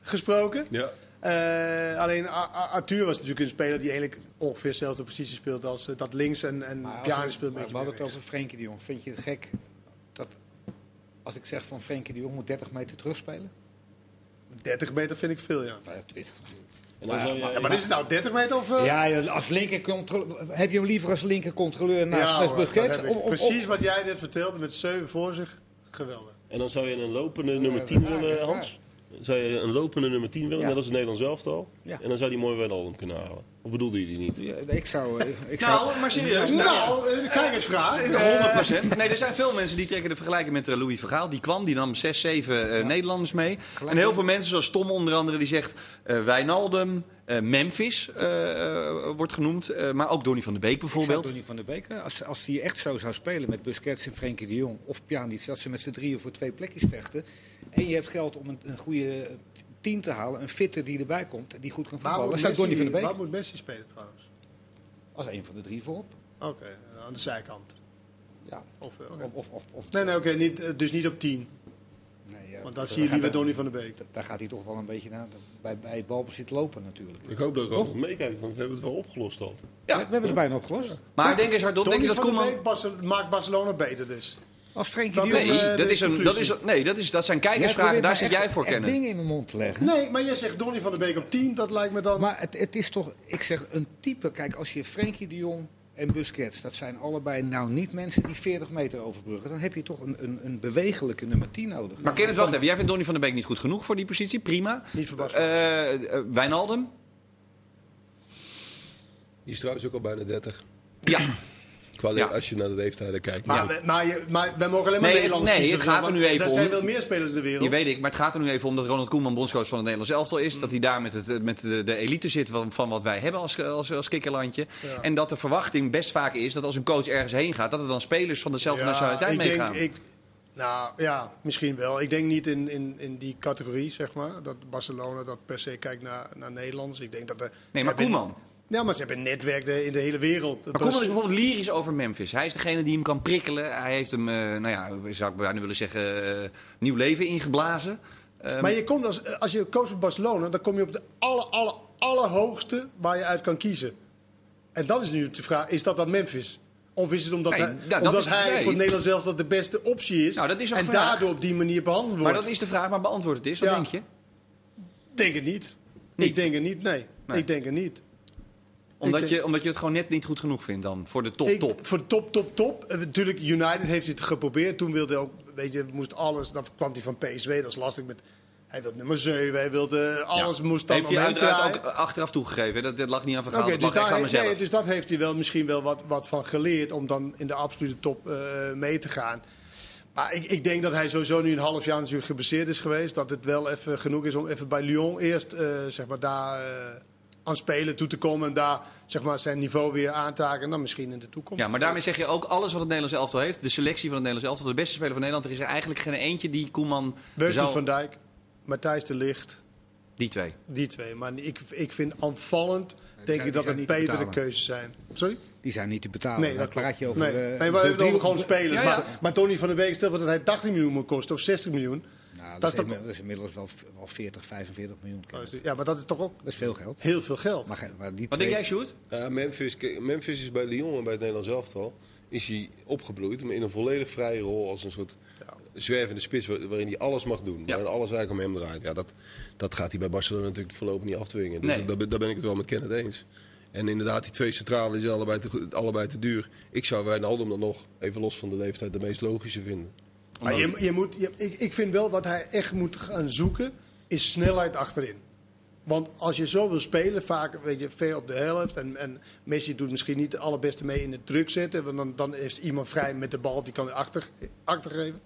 gesproken. Ja. Eh, alleen Arthur was natuurlijk een speler die eigenlijk ongeveer dezelfde positie speelt als eh, dat links. En, en als we- speelt een maar beetje We hadden meer het rechts. over Frenkie de Jong. Vind je het gek dat als ik zeg van Frenkie de Jong moet 30 meter terugspelen? 30 meter vind ik veel, ja. Nou ja, 20. En dan zou je, ja maar is het nou 30 meter of... eh? Ja, als linker controleur, heb je hem liever als linker controleur naast Ja, hoor, Busquets? ik. Om- om- Precies wat jij net vertelde met 7 voor zich. Geweldig. En dan zou je een lopende nummer 10 raar, willen. Hans? Zou je een lopende nummer 10 willen, Ja. net als het Nederlands elftal? Ja. En dan zou die mooi Wijnaldum kunnen halen. Of bedoelde je die niet? Ja, ik zou... eh, Ik zou Nou, maar serieus. Nou, eh, kijkersvraag. Eh, 100%. Nee, er zijn veel mensen die trekken de vergelijking met eh, Louis Vergaal. Die kwam, die nam 6, 7 eh, Nederlanders mee. En heel veel mensen, zoals Tom onder andere, die zegt... eh Wijnaldum, eh, Memphis eh, eh, wordt genoemd. eh, maar ook Donny van der Beek Ik zou bijvoorbeeld. Donny van der Beek, eh, als, als die echt zo zou spelen met Busquets en Frenkie de Jong of Pjanic, dat ze met z'n drieën voor twee plekjes vechten. En je hebt geld om een, een goede team te halen, een fitte die erbij komt, die goed kan Waar voetballen. ik Donny van Messi, der Beek waar moet Messi spelen trouwens? als een van de drie voorop. Oké, aan de zijkant. Ja. Of, eh. Of, of, of, of- Nee, nee, oké, niet, eh, dus niet op 10. Nee, ja, Want dan zie je liever er- Donny van der Beek. Daar gaat hij toch wel een beetje naar, bij, bij het balbezit lopen natuurlijk. Ik hoop dat ik ook nog meekijk, want we hebben het wel opgelost al. We, we hebben het bijna opgelost. Maar denk eens hardop, denk je Donny dat van der Koeman... Beek Barce- maakt Barcelona beter dus. Als Frenkie Dat de is. Nee, eh, dat de is een, dat is, nee dat, is, dat zijn kijkersvragen, daar zit jij voor echt kennen. dingen in mijn mond te leggen. Nee, maar jij zegt Donny van der Beek op 10, dat lijkt me dan... Maar het, het is toch, ik zeg een type. Kijk, als je Frenkie de Jong en Busquets, dat zijn allebei nou niet mensen die 40 meter overbruggen. Dan heb je toch een, een, een bewegelijke nummer 10 nodig. Maar Kenneth, wacht even. Jij vindt Donny van der Beek niet goed genoeg voor die positie? Prima. Niet verbaasd. Eh eh, Wijnaldum? Die is trouwens ook al bijna 30. Ja. Qua le- Ja. Als je naar de leeftijden kijkt. Maar, Ja. we- maar, je, maar wij mogen alleen maar Nee, Nederlanders nee, kiezen. het gaat er nu even Er zijn om- wel meer spelers in de wereld. Die weet ik, maar het gaat er nu even om dat Ronald Koeman bondscoach van het Nederlands elftal is. Dat hij daar met, het, met de, de elite zit van, van wat wij hebben als, als, als kikkerlandje. Ja. En dat de verwachting best vaak is dat als een coach ergens heen gaat, dat er dan spelers van dezelfde Ja, nationaliteit ik denk, meegaan. ik, nou ja, misschien wel. Ik denk niet in, in, in die categorie, zeg maar. Dat Barcelona dat per se kijkt naar, naar Nederlands. Ik denk dat er, Nee, maar Koeman. Ja, maar ze hebben een netwerk de- in de hele wereld. Maar Koeman is bijvoorbeeld lyrisch over Memphis. Hij is degene die hem kan prikkelen. Hij heeft hem, eh, nou ja, zou ik bijna willen zeggen, eh, nieuw leven ingeblazen. Ehm, Maar je komt als, als je coach voor Barcelona, dan kom je op de aller, aller, allerhoogste waar je uit kan kiezen. En dan is nu de vraag, is dat dan Memphis? Of is het omdat Nee, hij, nou, dat omdat is- hij nee. voor het Nederlands zelf dat de beste optie is? Nou, dat is en vraag. daardoor op die manier behandeld wordt? maar dat is de vraag, maar beantwoord het eens. Wat Ja. denk je? denk het niet. Niet? Ik denk het niet, nee. Nee. Ik denk het niet. Omdat, je, omdat je het gewoon net niet goed genoeg vindt dan, voor de top, Ik- top. Voor de top, top, top. Natuurlijk, United heeft het geprobeerd. Toen wilde hij ook, weet je, moest alles. Dan kwam hij van PSW, dat is lastig met. Hij wilde nummer 7, hij wilde alles Ja. moest dan Heeft hij uiteraard ook achteraf toegegeven. Dat, dat lag niet aan Van Gaal, Oké, dat dus, daar, aan heeft- mezelf. nee, dus dat heeft hij wel misschien wel wat, wat van geleerd om dan in de absolute top eh, mee te gaan. Maar ik, ik denk dat hij sowieso nu een half jaar natuurlijk geblesseerd is geweest. Dat het wel even genoeg is om even bij Lyon eerst eh, zeg maar daar eh, aan spelen toe te komen. En daar zeg maar, zijn niveau weer aan te haken. En dan misschien in de toekomst. Ja, maar daarmee zeg je ook alles wat het Nederlands elftal heeft. De selectie van het Nederlands elftal, de beste speler van Nederland. Er is er eigenlijk geen eentje die Koeman Virgil zou... van Dijk, Matthijs de Ligt, Die twee. die twee. Maar ik, ik vind aanvallend, denk ik dat het betere keuzes zijn. Sorry? Die zijn niet te betalen. Nee, dat praat je over. nee. eh, nee, maar we hebben het drie- over gewoon spelers. Ja, ja. Maar, maar Tony van der Beek stelt dat hij 80 miljoen moet kosten of 60 miljoen. Dat dat, is toch- inmiddels- dat is inmiddels wel, wel 40, 45 miljoen. Ja, maar dat is toch ook Dat is veel geld. heel veel geld. Maar, maar die Wat twee- denk jij, Sjoerd? Ja, Memphis, Memphis is bij Lyon en bij het Nederlands elftal is hij opgebloeid maar in een volledig vrije rol als een soort zwervende spits waar- waarin hij alles mag doen. Ja. Waarin alles eigenlijk om hem draait. Ja, dat, dat gaat hij bij Barcelona natuurlijk voorlopig niet afdwingen. Dus Nee. daar, ben- daar ben ik het wel met Kenneth eens. En inderdaad, die twee centralen zijn allebei te, allebei te duur. Ik zou Wijnaldum dan nog, even los van de leeftijd, de meest logische vinden. Maar je, je moet, je- ik, ik vind wel wat hij echt moet gaan zoeken, is snelheid achterin. Want als je zo wil spelen, vaak weet je, ver op de helft. En, en Messi doet misschien niet de allerbeste mee in het druk zetten. Want dan, dan is iemand vrij met de bal, die kan achter, achtergeven.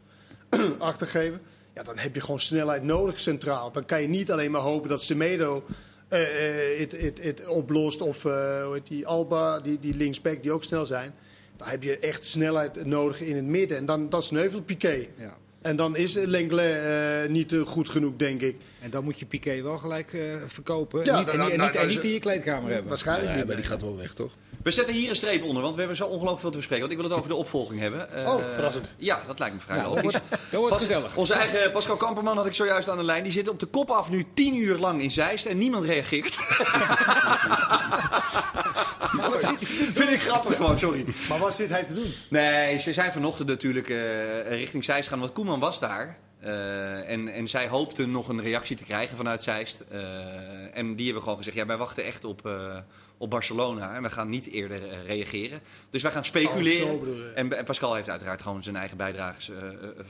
achtergeven. Ja, dan heb je gewoon snelheid nodig centraal. Dan kan je niet alleen maar hopen dat Semedo eh, eh, het oplost. Of eh, hoe heet die Alba, die, die linksback, die ook snel zijn. Dan heb je echt snelheid nodig in het midden. En dan, dan sneuvelt Piqué. Ja. En dan is Lenglet eh, niet eh, goed genoeg, denk ik. En dan moet je Piqué wel gelijk eh, verkopen. Ja, niet, en, nou, niet, en nou, niet, en nou, niet in je kleedkamer hebben. Waarschijnlijk Ja, niet. maar die gaat wel weg, toch? We zetten hier een streep onder, want we hebben zo ongelooflijk veel te bespreken. Want ik wil het over de opvolging hebben. Eh, Oh, verrassend. Ja, dat lijkt me vrij dat logisch. dat wordt gezellig. Onze eigen Pascal Kamperman had ik zojuist aan de lijn. Die zit op de kop af nu tien uur lang in Zeist en niemand reageert. Gewoon, sorry. Maar wat zit hij te doen? Nee, ze zijn vanochtend natuurlijk eh, richting Zeist gaan, want Koeman was daar. Eh, en, en zij hoopten nog een reactie te krijgen vanuit Zeist. Eh, en die hebben gewoon gezegd, ja, wij wachten echt op, eh, op Barcelona. En we gaan niet eerder reageren. Dus wij gaan speculeren. Oh, zo je. en, en Pascal heeft uiteraard gewoon zijn eigen bijdrages eh,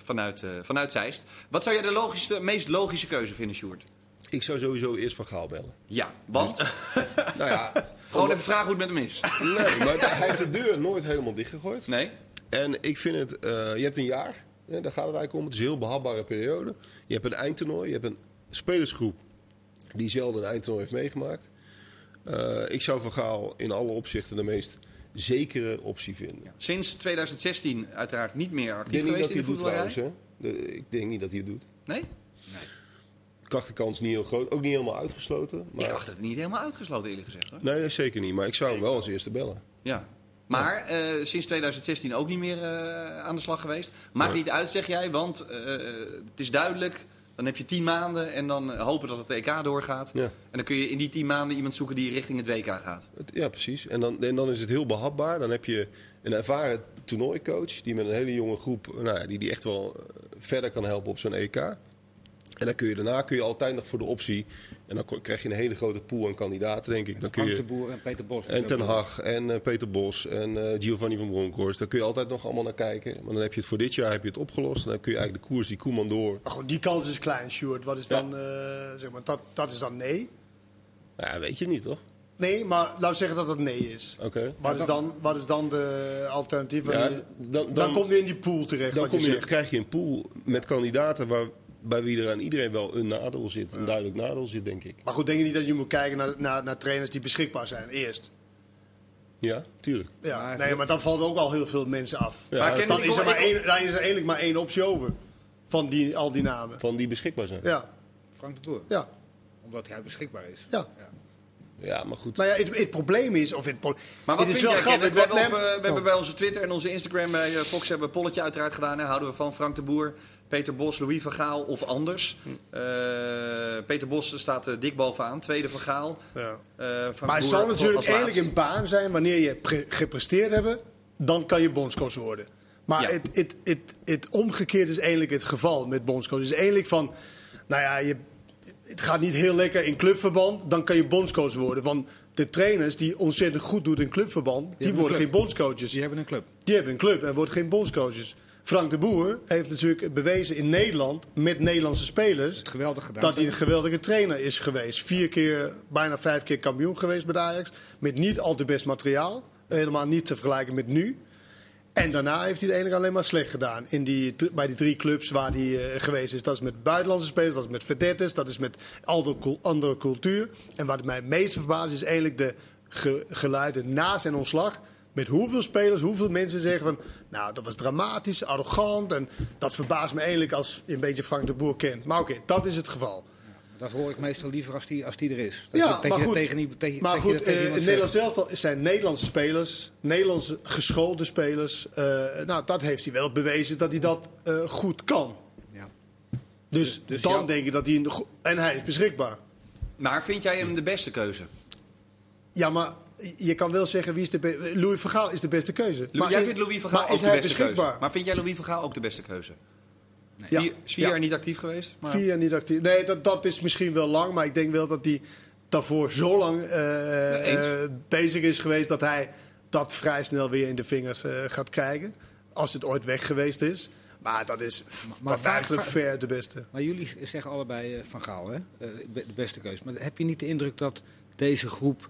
vanuit, eh, vanuit Zeist. Wat zou jij de logischste, meest logische keuze vinden, Sjoerd? Ik zou sowieso eerst van Gaal bellen. Ja, want? nou ja, gewoon even vragen hoe het met hem is. nee, maar hij heeft de deur nooit helemaal dichtgegooid. Nee? En ik vind het, eh, je hebt een jaar, ja, daar gaat het eigenlijk om. Het is een heel behapbare periode. Je hebt een eindtoernooi, je hebt een spelersgroep die zelden een eindtoernooi heeft meegemaakt. Eh, ik zou Van Gaal in alle opzichten de meest zekere optie vinden. Sinds 2016 uiteraard niet meer Ik actief denk niet geweest dat in hij de het doet voetballerij. trouwens. Hè? De- ik denk niet dat hij het doet. Nee? Krachtenkans niet heel groot, ook niet helemaal uitgesloten. Ik Maar, dacht het niet helemaal uitgesloten eerlijk gezegd. Hoor. nee, zeker niet. Maar ik zou hem wel als eerste bellen. Ja. Maar eh, sinds 2016 ook niet meer eh, aan de slag geweest. Maakt Nee. niet uit, zeg jij, want eh, het is duidelijk. Dan heb je tien maanden en dan hopen dat het EK doorgaat. Ja. En dan kun je in die tien maanden iemand zoeken die richting het WK gaat. Ja, precies. En dan, en dan is het heel behapbaar. Dan heb je een ervaren toernooicoach die met een hele jonge groep, nou ja, die, die echt wel verder kan helpen op zo'n EK. En dan kun je daarna kun je altijd nog voor de optie. En dan krijg je een hele grote pool aan kandidaten, denk ik. Dan kun je, de Boer en Peter Bos. en Ten Hag en eh, Peter Bos en eh, Giovanni van Bronckhorst. Daar kun je altijd nog allemaal naar kijken. Maar dan heb je het voor dit jaar heb je het opgelost. En dan kun je eigenlijk de koers die Koeman door. Maar goed, die kans is klein, Sjoerd. Wat is Ja. dan, eh, zeg maar, dat, dat is dan nee. Ja, weet je niet, toch? Nee, maar laat zeggen dat het nee is. Oké. Wat is, dan, wat is dan de alternatief? Ja, dan, dan, dan, komt hij in die pool terecht, dan wat kom je je, zegt. krijg je een pool met kandidaten waar, bij wie er aan iedereen wel een nadeel zit. Een duidelijk nadeel zit, denk ik. Maar goed, denk je niet dat je moet kijken naar, naar, naar trainers die beschikbaar zijn, eerst? Ja, tuurlijk. Ja, Maar- nee, maar dan valt ook al heel veel mensen af. Ja, Maar ken- Dan is, er maar één, dan is er eigenlijk maar één optie over. Van die, al die namen. Van die beschikbaar zijn. Ja, Frank de Boer. ja, Omdat hij beschikbaar is. ja. Ja, maar goed. Nou ja, het, het probleem is... Of het, Maar wat het is wel grappig. We, hebben, op, we hebben bij onze Twitter en onze Instagram bij eh, Fox hebben we een polletje uiteraard gedaan. Hè. Houden we van Frank de Boer, Peter Bos, Louis van Gaal of anders? Hm. Eh, Peter Bos staat er dik bovenaan. Tweede van Gaal. Ja. Eh, Maar het als natuurlijk eigenlijk een baan zijn wanneer je pre- gepresteerd hebt, dan kan je bondscoach worden. Maar Ja. het, het, het, het omgekeerd is eigenlijk het geval met bondscoach. Het is eigenlijk van, nou ja, je, het gaat niet heel lekker in clubverband, dan kan je bondscoach worden. Want de trainers die ontzettend goed doen in clubverband, die, worden club. geen bondscoaches. Die hebben een club. Die hebben een club en worden geen bondscoaches. Frank de Boer heeft natuurlijk bewezen in Nederland met Nederlandse spelers Geweldig gedaan. dat hij een geweldige trainer is geweest. Vier keer, bijna vijf keer kampioen geweest bij Ajax. Met niet al te best materiaal. Helemaal niet te vergelijken met nu. En daarna heeft hij het eigenlijk alleen maar slecht gedaan. In die, bij die drie clubs waar hij eh, geweest is. Dat is met buitenlandse spelers, dat is met vedettes, dat is met andere, cul- andere cultuur. En wat mij het meeste verbaast is eigenlijk de ge- geluiden na zijn ontslag. Met hoeveel spelers, hoeveel mensen zeggen van... Nou, dat was dramatisch, arrogant. En dat verbaast me eigenlijk als je een beetje Frank de Boer kent. Maar oké, dat is het geval. Dat hoor ik meestal liever als die, als die er is. Dat Ja, maar goed, Tegen, die- tegen, maar goed tegen zegt. Nederlands elftal zijn Nederlandse spelers, Nederlandse geschoolde spelers. Eh, nou, dat heeft hij wel bewezen dat hij dat eh, goed kan. Ja. Dus, Dus- dus dan ja. denk ik dat hij... In de en hij is beschikbaar. Maar vind jij hem de beste keuze? Ja, maar je kan wel zeggen wie is de Louis van Gaal is de beste keuze. Maar jij is- vindt Louis van Gaal ook is de hij beste beschikbaar? keuze? Maar vind jij Louis van Gaal ook de beste keuze? Ja. Vier, is vier Ja. jaar niet actief geweest? Maar... Vier jaar niet actief. Nee, dat, dat is misschien wel lang. Maar ik denk wel dat hij daarvoor zo lang eh, eh, bezig is geweest... dat hij dat vrij snel weer in de vingers eh, gaat krijgen. Als het ooit weg geweest is. Maar dat is maar maar eigenlijk vaak- ver de beste. Maar jullie zeggen allebei Van Gaal, hè? De beste keuze. Maar heb je niet de indruk dat deze groep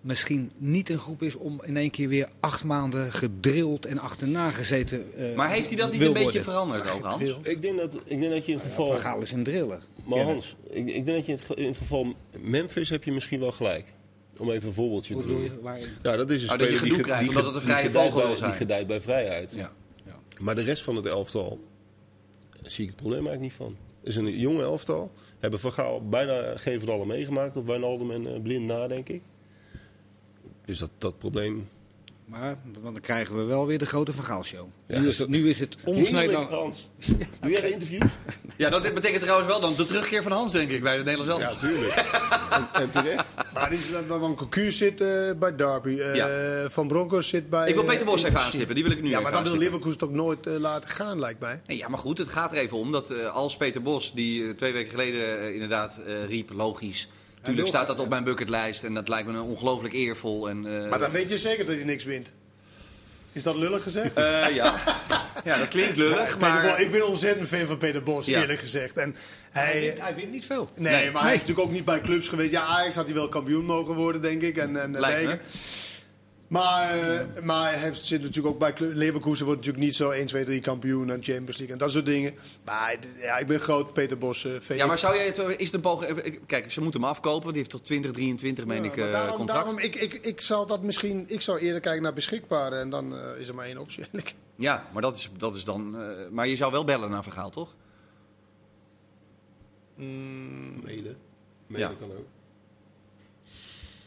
misschien niet een groep is om in één keer weer acht maanden gedrild en achterna gezeten eh, Maar heeft hij dat niet een beetje worden? veranderd ook, Hans? Ik denk dat, ik denk dat je in het geval... Van Gaal is een driller. Maar Hans, ik, ik denk dat je in het, ge- in het geval Memphis heb je misschien wel gelijk. Om even een voorbeeldje Hoe te bedoel doen. Ja, dat is een Oh, dat je speler die, gedoe ge- krijgt die, omdat het een vrije vogel wil bij- zijn. Die gedijt bij vrijheid. Ja. ja. Maar de rest van het elftal zie ik het probleem eigenlijk niet van. Het is een jonge elftal. Hebben Van Gaal bijna geen van allen meegemaakt. Op Wijnaldum en eh, Blind na, denk ik. Dus dat, dat probleem... Maar want dan krijgen we wel weer de grote Van Gaal show. Ja, nu, is dat- nu is het ons Nederland. Hans. Doe jij een interview? Ja, dat betekent trouwens wel dan de terugkeer van Hans, denk ik, bij het Nederlands Ja, tuurlijk. en, en terecht. Maar die is, Van Cocu zit eh, bij Derby. eh, Ja. Van Bronckhorst zit bij... Ik wil Peter eh, Bos even in- aanstippen, die wil ik nu Ja, even maar dan wil aanstippen. Leverkusen toch nooit eh, laten gaan, lijkt mij. Nee, ja, maar goed, het gaat er even om dat eh, als Peter Bos, die eh, twee weken geleden eh, inderdaad eh, riep, logisch. Tuurlijk staat dat op mijn bucketlijst en dat lijkt me een ongelooflijk eervol. En, eh, Maar dan weet je zeker dat hij niks wint. Is dat lullig gezegd? eh, ja. ja, dat klinkt lullig, Bos- maar... ik ben ontzettend fan van Peter Bos, Ja. eerlijk gezegd. En Hij hij, wint, hij wint niet veel. nee, Nee. maar hij is natuurlijk ook niet bij clubs geweest. Ja, Ajax had hij wel kampioen mogen worden, denk ik. En, en, Lijkt. Maar, eh, maar hij heeft, zit natuurlijk ook bij Leverkusen wordt natuurlijk niet zo 1, 2, 3 kampioen en Champions League en dat soort dingen. Maar ja, ik ben groot Peter Bos eh, fan. Ja, maar zou jij het... Is het een poging... Kijk, ze moeten hem afkopen, want die heeft tot 2023, meen Ja, ik, eh, daarom, contract. daarom, ik, ik, ik zou dat misschien, ik zou eerder kijken naar beschikbare en dan eh, is er maar één optie eigenlijk. Ja, maar dat is, dat is dan... eh, maar je zou wel bellen naar Vergaal, toch? Mede. Mede Ja. kan ook.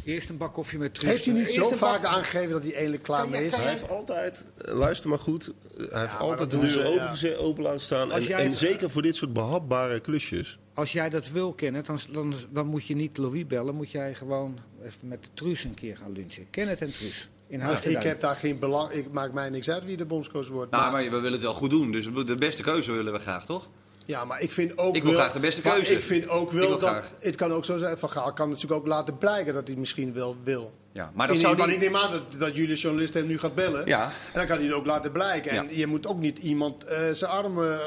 Eerst een bak koffie met Truus. Heeft hij niet Eerst zo vaak bak- aangegeven dat hij eindelijk klaar mee is? Hij heeft altijd, luister maar goed, hij heeft altijd de doen deur open, open laten staan. En, jij en het- zeker voor dit soort behapbare klusjes. Als jij dat wil kennen, dan, dan, dan moet je niet Louis bellen. Moet jij gewoon even met Truus een keer gaan lunchen. Kenneth en Truus. In huis ik heb daar geen belang, ik maak mij niks uit wie de bondscoach wordt. Nou, maar, maar we willen het wel goed doen, dus de beste keuze willen we graag, toch? Ja, maar ik vind ook Ik wil wel, graag de beste maar keuze. Ik vind ook wel wil dat graag. het kan ook zo zijn. Van Gaal kan natuurlijk ook laten blijken dat hij misschien wel wil. Ja, maar dat In- zou die... ik neem aan dat, dat jullie journalist hem nu gaat bellen. Ja. En dan kan hij het ook laten blijken. En Ja. je moet ook niet iemand eh, zijn armen uh,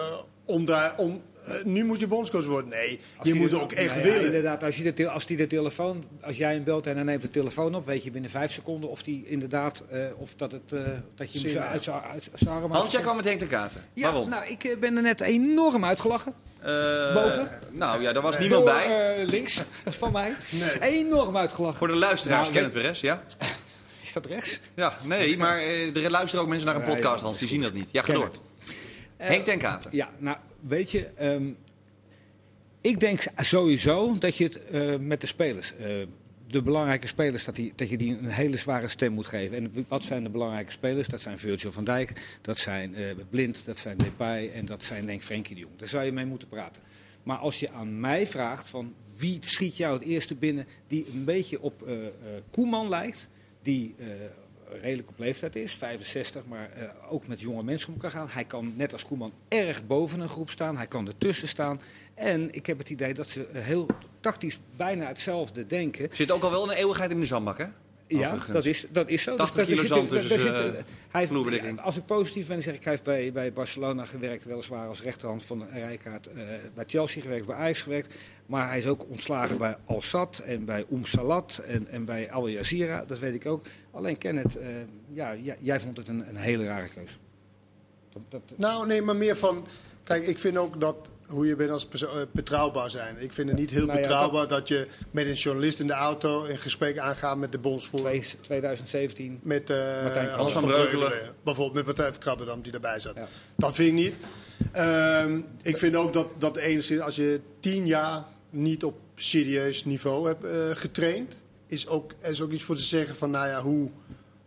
omdraaien. Om, eh, nu moet je bondscoach worden. Nee, Als je moet ook echt nou ja, willen. Inderdaad, als, je de als, die de telefoon, als jij hem belt en hij neemt de telefoon op, weet je binnen vijf seconden of die inderdaad, eh, of dat, het, eh, dat je hem uit zijn arm Hans, jij kwam met Henk de Katen. Ja, Waarom? nou, ik ben er net enorm uitgelachen. Eh, boven? Nou ja, daar was niemand Door, bij. eh, links van mij. Nee. Enorm uitgelachen. Voor de luisteraars, Nou, Kenneth Perez, ja? Is dat rechts? Ja, nee, maar eh, er luisteren ook mensen naar een podcast, Hans. Die zien dat niet. Ja, ga door. Kenneth. Henk ten Katen. Ja, nou, weet je, ehm, ik denk sowieso dat je het eh, met de spelers, eh, de belangrijke spelers, dat, die, dat je die een hele zware stem moet geven. En wat zijn de belangrijke spelers? Dat zijn Virgil van Dijk, dat zijn eh, Blind, dat zijn Depay en dat zijn denk ik Frenkie de Jong. Daar zou je mee moeten praten. Maar als je aan mij vraagt van wie schiet jou het eerste binnen die een beetje op Koeman lijkt, die redelijk op leeftijd is, 65, maar eh, ook met jonge mensen om kan gaan. Hij kan net als Koeman erg boven een groep staan, hij kan ertussen staan. En ik heb het idee dat ze heel tactisch bijna hetzelfde denken. Zit ook al wel een eeuwigheid in de zandbak, hè? Ja, dat is, dat is zo. 80 Dus kilo zand tussen eh, hij heeft- Als ik positief ben, zeg ik, hij heeft bij, bij Barcelona gewerkt, weliswaar als rechterhand van Rijkaard. eh bij Chelsea gewerkt, bij Ajax gewerkt. Maar hij is ook ontslagen bij Al Sadd en bij Oum Salat en, en bij Al Jazeera. Dat weet ik ook. Alleen Kenneth, eh, ja, jij, jij vond het een, een hele rare keuze. Dat, dat, Nou, nee, maar meer van. Kijk, ik vind ook dat hoe je bent als eh, betrouwbaar zijn. Ik vind het niet heel Nou ja, betrouwbaar dat... je met een journalist in de auto een gesprek aangaat met de bondsvoerder. twee- 2017. Met Martijn Hans van Breukelen. Bijvoorbeeld met Partij voor Krabberdam die erbij zat. Ja. Dat vind ik niet. Ehm, ik vind ook dat, dat enigszins als je tien jaar niet op serieus niveau hebt eh, getraind... Is ook, is ook iets voor te zeggen van, nou ja, hoe,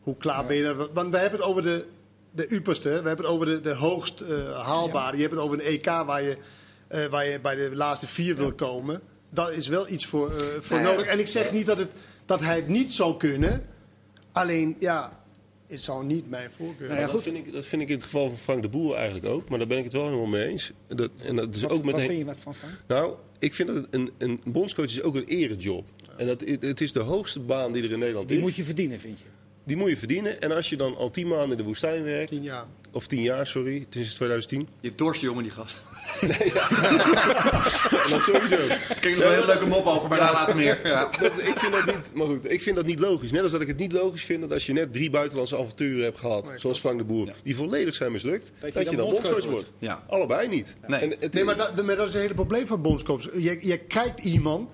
hoe klaar ben je daar? Want we hebben het over de, de uperste, we hebben het over de, de hoogst haalbare. Je hebt het over een EK waar je, eh, waar je bij de laatste vier wil komen. Dat is wel iets voor, eh, voor nodig. En ik zeg niet dat, het, dat hij het niet zou kunnen. Alleen, ja, het zou niet mijn voorkeur Nou ja, dat, vind ik, dat vind ik in het geval van Frank de Boer eigenlijk ook. Maar daar ben ik het wel helemaal mee eens. Dat, en dat is Wat, ook met wat vind je wat van Frank? Nou, ik vind dat een, een bondscoach is ook een erejob. En dat, het is de hoogste baan die er in Nederland Die is. moet je verdienen, vind je? Die moet je verdienen. En als je dan al tien maanden in de woestijn werkt, tien jaar. of tien jaar, sorry, het is 2010. Je hebt dorst, jongen, die gast. En dat sowieso. Ik kreeg er wel een hele leuke mop over, maar daar later meer. Ja. Dat- ik vind dat niet, maar goed, ik vind dat niet logisch. Net als dat ik het niet logisch vind dat als je net drie buitenlandse avonturen hebt gehad, zoals Frank de Boer, die volledig zijn mislukt, dat je, dan, bondscoach wordt. Ja. Allebei niet. Nee. En het, Nee, maar dat, maar dat is het hele probleem van bondscoach. Je, je krijgt iemand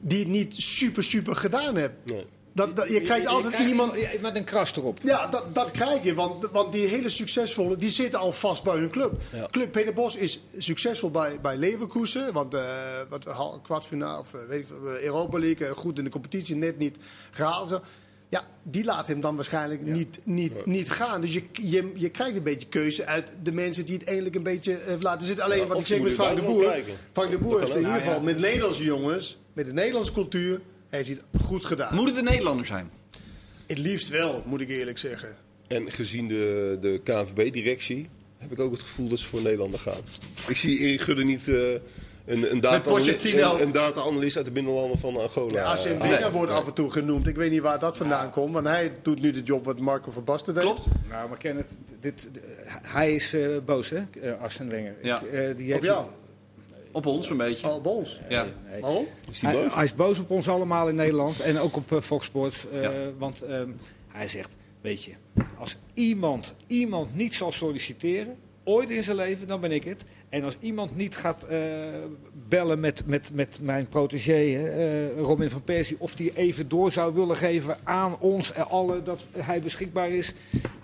die het niet super, super gedaan heeft. Nee. Dat, dat, je krijgt altijd krijgt iemand... met een kras erop. Ja, dat, dat krijg je. Want, want die hele succesvolle, die zitten al vast bij hun club. Ja. Club Peter Bos is succesvol bij, bij Leverkusen. Want eh wat, kwartfinale, of eh, weet ik eh, Europa League, goed in de competitie, net niet gehaald. Ja, die laat hem dan waarschijnlijk niet, niet, niet gaan. Dus je, je, je krijgt een beetje keuze uit de mensen die het eigenlijk een beetje laten zitten. Alleen wat ik ze zeg met Frank de Boer. Frank de Boer heeft kan in ieder geval met Nederlandse jongens, met de Nederlandse cultuur, heeft hij het goed gedaan. Moet het een Nederlander zijn? Het liefst wel, moet ik eerlijk zeggen. En gezien de, de KNVB-directie heb ik ook het gevoel dat ze voor Nederlander gaan. Ik zie Erik Gudde niet eh, een, een, data data-analyst uit de binnenlanden van Angola. Ja, Arsene Wenger wordt af en toe genoemd. Ik weet niet waar dat vandaan komt. Want hij doet nu de job wat Marco van Basten deed. Klopt. Nou, maar Kenneth, dit, hij is eh, boos, hè, Arsene Wenger. Ja. Ik, eh, die Op jou? Op ons een beetje. Oh, bij ons. Ja. Nee. Waarom? Is Hij, boos? hij is boos op ons allemaal in Nederland en ook op eh, Fox Sports. eh, Ja. Want ehm, hij zegt, weet je, als iemand, iemand niet zal solliciteren, ooit in zijn leven, dan ben ik het. En als iemand niet gaat eh, bellen met, met, met mijn protégé, hè, eh, Robin van Persie, of die even door zou willen geven aan ons en allen dat hij beschikbaar is.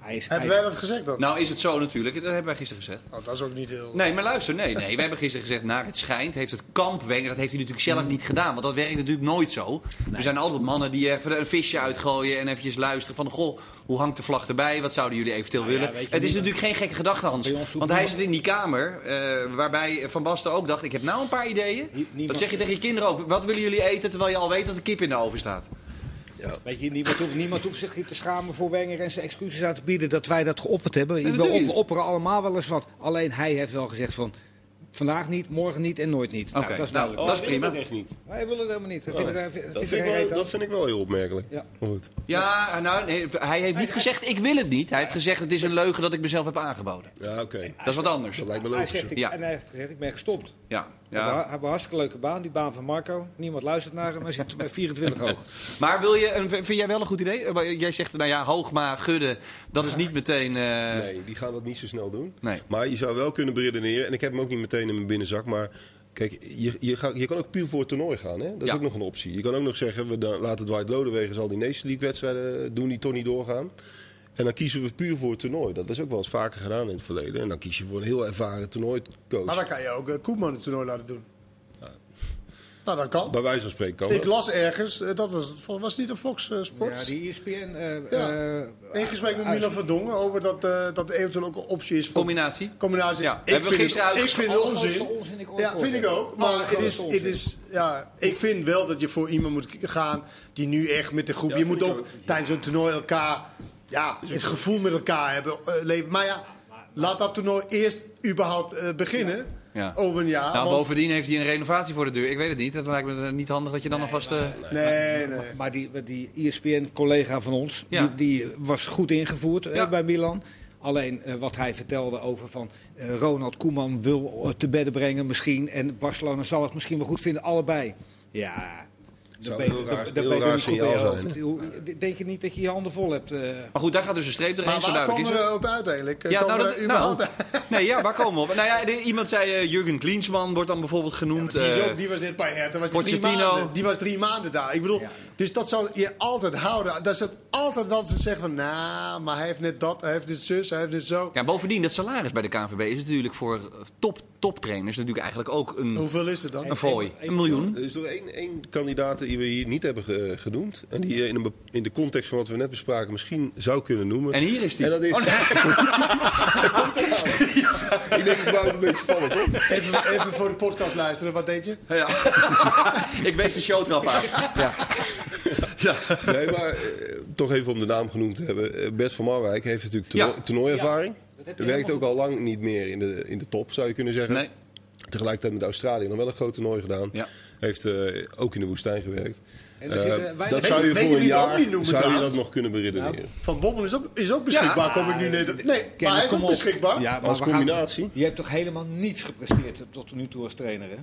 Hij is, hij Hebben is- wij dat gezegd dan? Nou is het zo natuurlijk, dat hebben wij gisteren gezegd. Oh, dat is ook niet heel... Nee, maar luister, nee, nee. We hebben gisteren gezegd, naar het schijnt, heeft het kamp Wenger, dat heeft hij natuurlijk zelf niet gedaan. Want dat werkt natuurlijk nooit zo. Er zijn altijd mannen die even een visje uitgooien en eventjes luisteren van, goh, hoe hangt de vlag erbij? Wat zouden jullie eventueel Nou ja, willen? het is niet- natuurlijk geen gekke gedachte, Hans. Want hij zit in die kamer, eh, waarbij Van Basten ook dacht, ik heb nou een paar ideeën. niemand- Dat zeg je tegen je kinderen ook. Wat willen jullie eten, terwijl je al weet dat de kip in de oven staat? Weet je, niemand hoeft, niemand hoeft zich hier te schamen voor Wenger en zijn excuses aan te bieden dat wij dat geopperd hebben. We opperen allemaal wel eens wat. Alleen hij heeft wel gezegd van, Vandaag niet, morgen niet en nooit niet. Nou, Oké, dat is nou, dat is wil ik prima. ook echt niet. Wij willen het helemaal niet. Oh, dat, vinden vind wel, dat vind ik wel heel opmerkelijk. Ja. Goed. Ja, nou, nee, hij heeft niet gezegd ik wil het niet. Hij heeft gezegd het is een leugen dat ik mezelf heb aangeboden. Ja, oké. Dat is wat anders. Dat lijkt me logisch. Ja. En hij heeft gezegd, ik ben gestopt. Ja, We hebben ja. we hebben een hartstikke leuke baan, die baan van Marco. Niemand luistert naar hem, hij zit bij 24 hoog. Maar wil je, een- vind jij wel een goed idee? Jij zegt, nou ja, Hoogma, Gudde, dat is niet meteen... eh, Nee, die gaan dat niet zo snel doen. Nee. Maar je zou wel kunnen beredeneren, en ik heb hem ook niet meteen in mijn binnenzak, maar kijk, je, je, je kan ook puur voor het toernooi gaan. Hè? Dat is Ja. ook nog een optie. Je kan ook nog zeggen, we dan, laten Dwight Lodewegen al die Nation League wedstrijden doen die toch niet doorgaan. En dan kiezen we puur voor het toernooi. Dat is ook wel eens vaker gedaan in het verleden. En dan kies je voor een heel ervaren toernooicoach. Maar dan kan je ook eh, Koeman het toernooi laten doen. Nou, dat kan. Bij wijze van spreken kan Ik las ergens, eh, dat was, was het niet op Fox eh, Ja, Sports? die ESPN... eh Ja. eh, Eén gesprek met Milan Verdongen over dat, eh, dat er eventueel ook een optie is voor Combinatie? combinatie. Ja, hebben we vind het, ik vind het onzin. ik Ja, vind ik ook. Maar het is, het is, ja, ik vind wel dat je voor iemand moet gaan die nu echt met de groep. Ja, je moet ik ook ook. tijdens een toernooi elkaar, ja, het gevoel met elkaar hebben. eh, leven. Maar ja, laat dat toernooi eerst überhaupt eh, beginnen. Ja. Over een jaar. Nou, want- bovendien heeft hij een renovatie voor de deur. Ik weet het niet. Dat lijkt me niet handig dat je dan alvast... eh, nee, nee. Maar die, die ESPN-collega van ons, Ja. die, die was goed ingevoerd eh, Ja. bij Milan. Alleen eh, wat hij vertelde over van eh, Ronald Koeman wil te bedden brengen misschien. En Barcelona zal het misschien wel goed vinden, allebei. Ja, Zou ben heel raar- heel signaal Denk je niet dat je je handen vol hebt? eh? Maar goed, daar gaat dus een streep doorheen, Maar zo waar komen is we op uiteindelijk? Ja, nou, dat, nou, nee, ja, waar komen we op? Nou ja, iemand zei eh, Jurgen Klinsmann wordt dan bijvoorbeeld genoemd. Die, is eh, ook, die was net bij Hertha, was die drie, maanden, die was drie maanden daar. Ik bedoel, dus dat zou je altijd houden. Dat is het altijd dat ze zeggen van, nou, maar hij heeft net dat, hij heeft dit zus, hij heeft dit zo. ja, bovendien, dat salaris bij de KNVB is natuurlijk voor top, toptrainers natuurlijk eigenlijk ook een, Hoeveel is het dan? een fooi. Een miljoen. Er is één, één kandidaat die we hier niet hebben ge- genoemd. En die je in, een, be- in de context van wat we net bespraken misschien zou kunnen noemen. En hier is die. En dat is. Oh, nee. Ik denk, ik wou het een beetje spannend hoor. Even, even voor de podcast luisteren, wat deed je? Ja. ik wees de showtrap aan. Ja. Ja. Nee, maar eh, toch even om de naam genoemd te hebben. Eh, Bert van Marwijk heeft natuurlijk toernooi, Ja. toernooiervaring. je Werkt ook al lang niet meer in de, in de top, zou je kunnen zeggen. Nee. Tegelijkertijd met Australië nog wel een groot toernooi gedaan. Ja. Heeft eh, ook in de woestijn gewerkt. En Eh, zitten weinig- dat zou je je voor een jaar niet noemen zou je dat nog kunnen beredeneren. Van Bommel is ook, is ook beschikbaar, Ja. kom ik nu net. Nee, Ken- maar hij is ook op. beschikbaar. Ja, maar Als gaan- combinatie? die heeft toch helemaal niets gepresteerd tot nu toe als trainer, hè?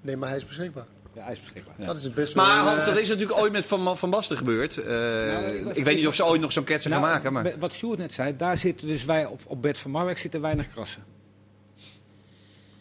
Nee, maar hij is beschikbaar. Ja, hij is beschikbaar. Dat is het best wel. Maar Hans, dat is natuurlijk ooit met Van, van Basten gebeurd. Eh, Nou, ik weet niet of ze ooit nog zo'n ketsen gaan Nou, maken. Maar... Wat Sjoerd net zei, daar zitten dus wij op, op Bert van Marwijk zitten weinig krassen.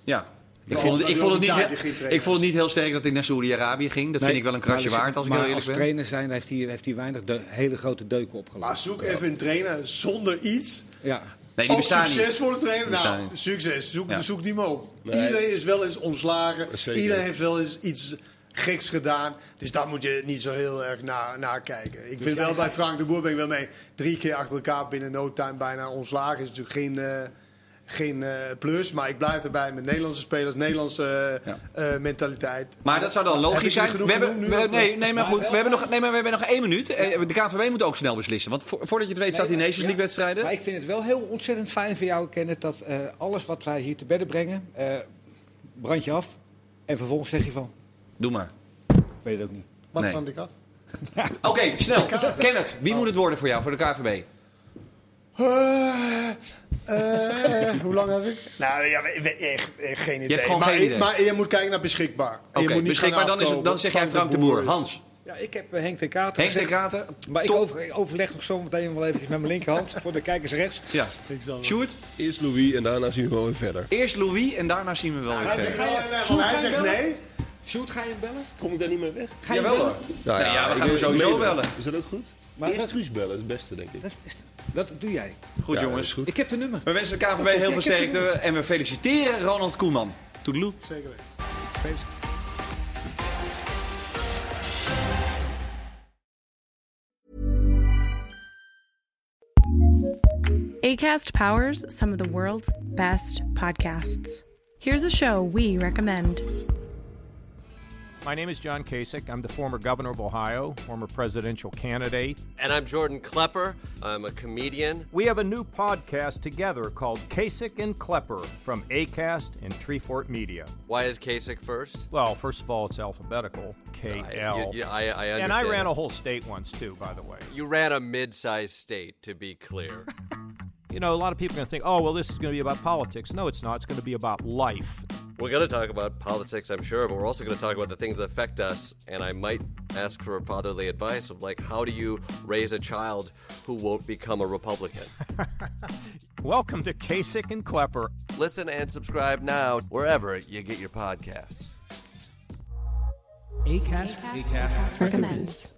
Ja. Ik vond, het, ik, maar vond het niet, ik vond het niet heel sterk dat hij naar Saoedi-Arabië ging. Dat vind ik wel een krasje maar waard, als ik maar heel eerlijk als ben. trainer zijn heeft hij, heeft hij weinig de, hele grote deuken Maar opgelopen. zoek even een trainer zonder iets. Ja. Nee, die Ook bestaan succesvolle trainer. Nou, niet. succes. Zoek, Ja. zoek die maar op. Nee. Iedereen is wel eens ontslagen. Zeker. Iedereen heeft wel eens iets geks gedaan. Dus daar moet je niet zo heel erg naar, naar kijken. Ik vind wel bij Frank de Boer ben ik wel mee. Drie keer achter elkaar binnen no time bijna ontslagen. Is natuurlijk geen, eh, geen eh, plus. Maar ik blijf erbij met Nederlandse spelers. Nederlandse eh, Ja. mentaliteit. Maar dat zou dan logisch zijn. genoeg We hebben, we- nee, nee, maar goed. We hebben, nog, nee, maar we hebben nog één minuut. Eh, De KNVB moet ook snel beslissen. Want vo- voordat je het weet staat die Nations League wedstrijden. Maar ik vind het wel heel ontzettend fijn voor jou, Kenneth, dat eh, alles wat wij hier te bedden brengen, eh, brand je af. En vervolgens zeg je van, Doe maar. ik weet het ook niet. Wat Nee. kan ik af? Oké, snel. Kenneth, wie moet het worden voor jou, voor de KNVB? Eh, eh, hoe lang heb ik? Nou ja, we- we- echt, echt geen idee. hebt gewoon maar, geen idee. maar je moet kijken naar beschikbaar. Oké, moet niet beschikbaar. Dan, is het, dan zeg jij Frank de Boer. Hans, Ja, ik heb eh, Henk ten Kater. Henk de Kraten. Maar ik Top. over, ik overleg nog zo meteen wel eventjes met mijn linkerhand voor de kijkers rechts. Ja. Wel. Sjoerd, Eerst Louis en daarna zien we wel weer verder. eerst Louis en daarna zien we wel weer Ga je- verder. ga je- hij zegt bellen? nee. Sjoerd, ga je hem bellen? Kom ik daar niet meer weg? Ga je Jawel bellen? hoor. Nou Nee, ja, we ik gaan hem sowieso bellen. Is dat ook goed? Maar Eerst dat- Truus bellen is het beste, denk ik. Dat, is dat doe jij. Goed Ja, jongens. is goed. Ik heb de nummer. We wensen de KNVB heel veel sterkte en we feliciteren Ronald Koeman. Toedeloe. Zeker weten. ACAST powers some of the world's best podcasts. Here's a show we recommend. My name is John Kasich. I'm the former governor of Ohio, former presidential candidate. And I'm Jordan Klepper. I'm a comedian. We have a new podcast together called Kasich and Klepper from ACAST and Treefort Media. Why is Kasich first? Well, first of all, it's alphabetical K L. You- I, I understand. And I ran that. a whole state once, too, by the way. You ran a mid-sized state, to be clear. You know, a lot of people are going to think, oh, well, this is going to be about politics. No, it's not. It's going to be about life. We're going to talk about politics, I'm sure, but we're also going to talk about the things that affect us. And I might ask for fatherly advice of like, how do you raise a child who won't become a Republican? Welcome to Kasich and Klepper. Listen and subscribe now wherever you get your podcasts. ACAST. ACAST. recommends.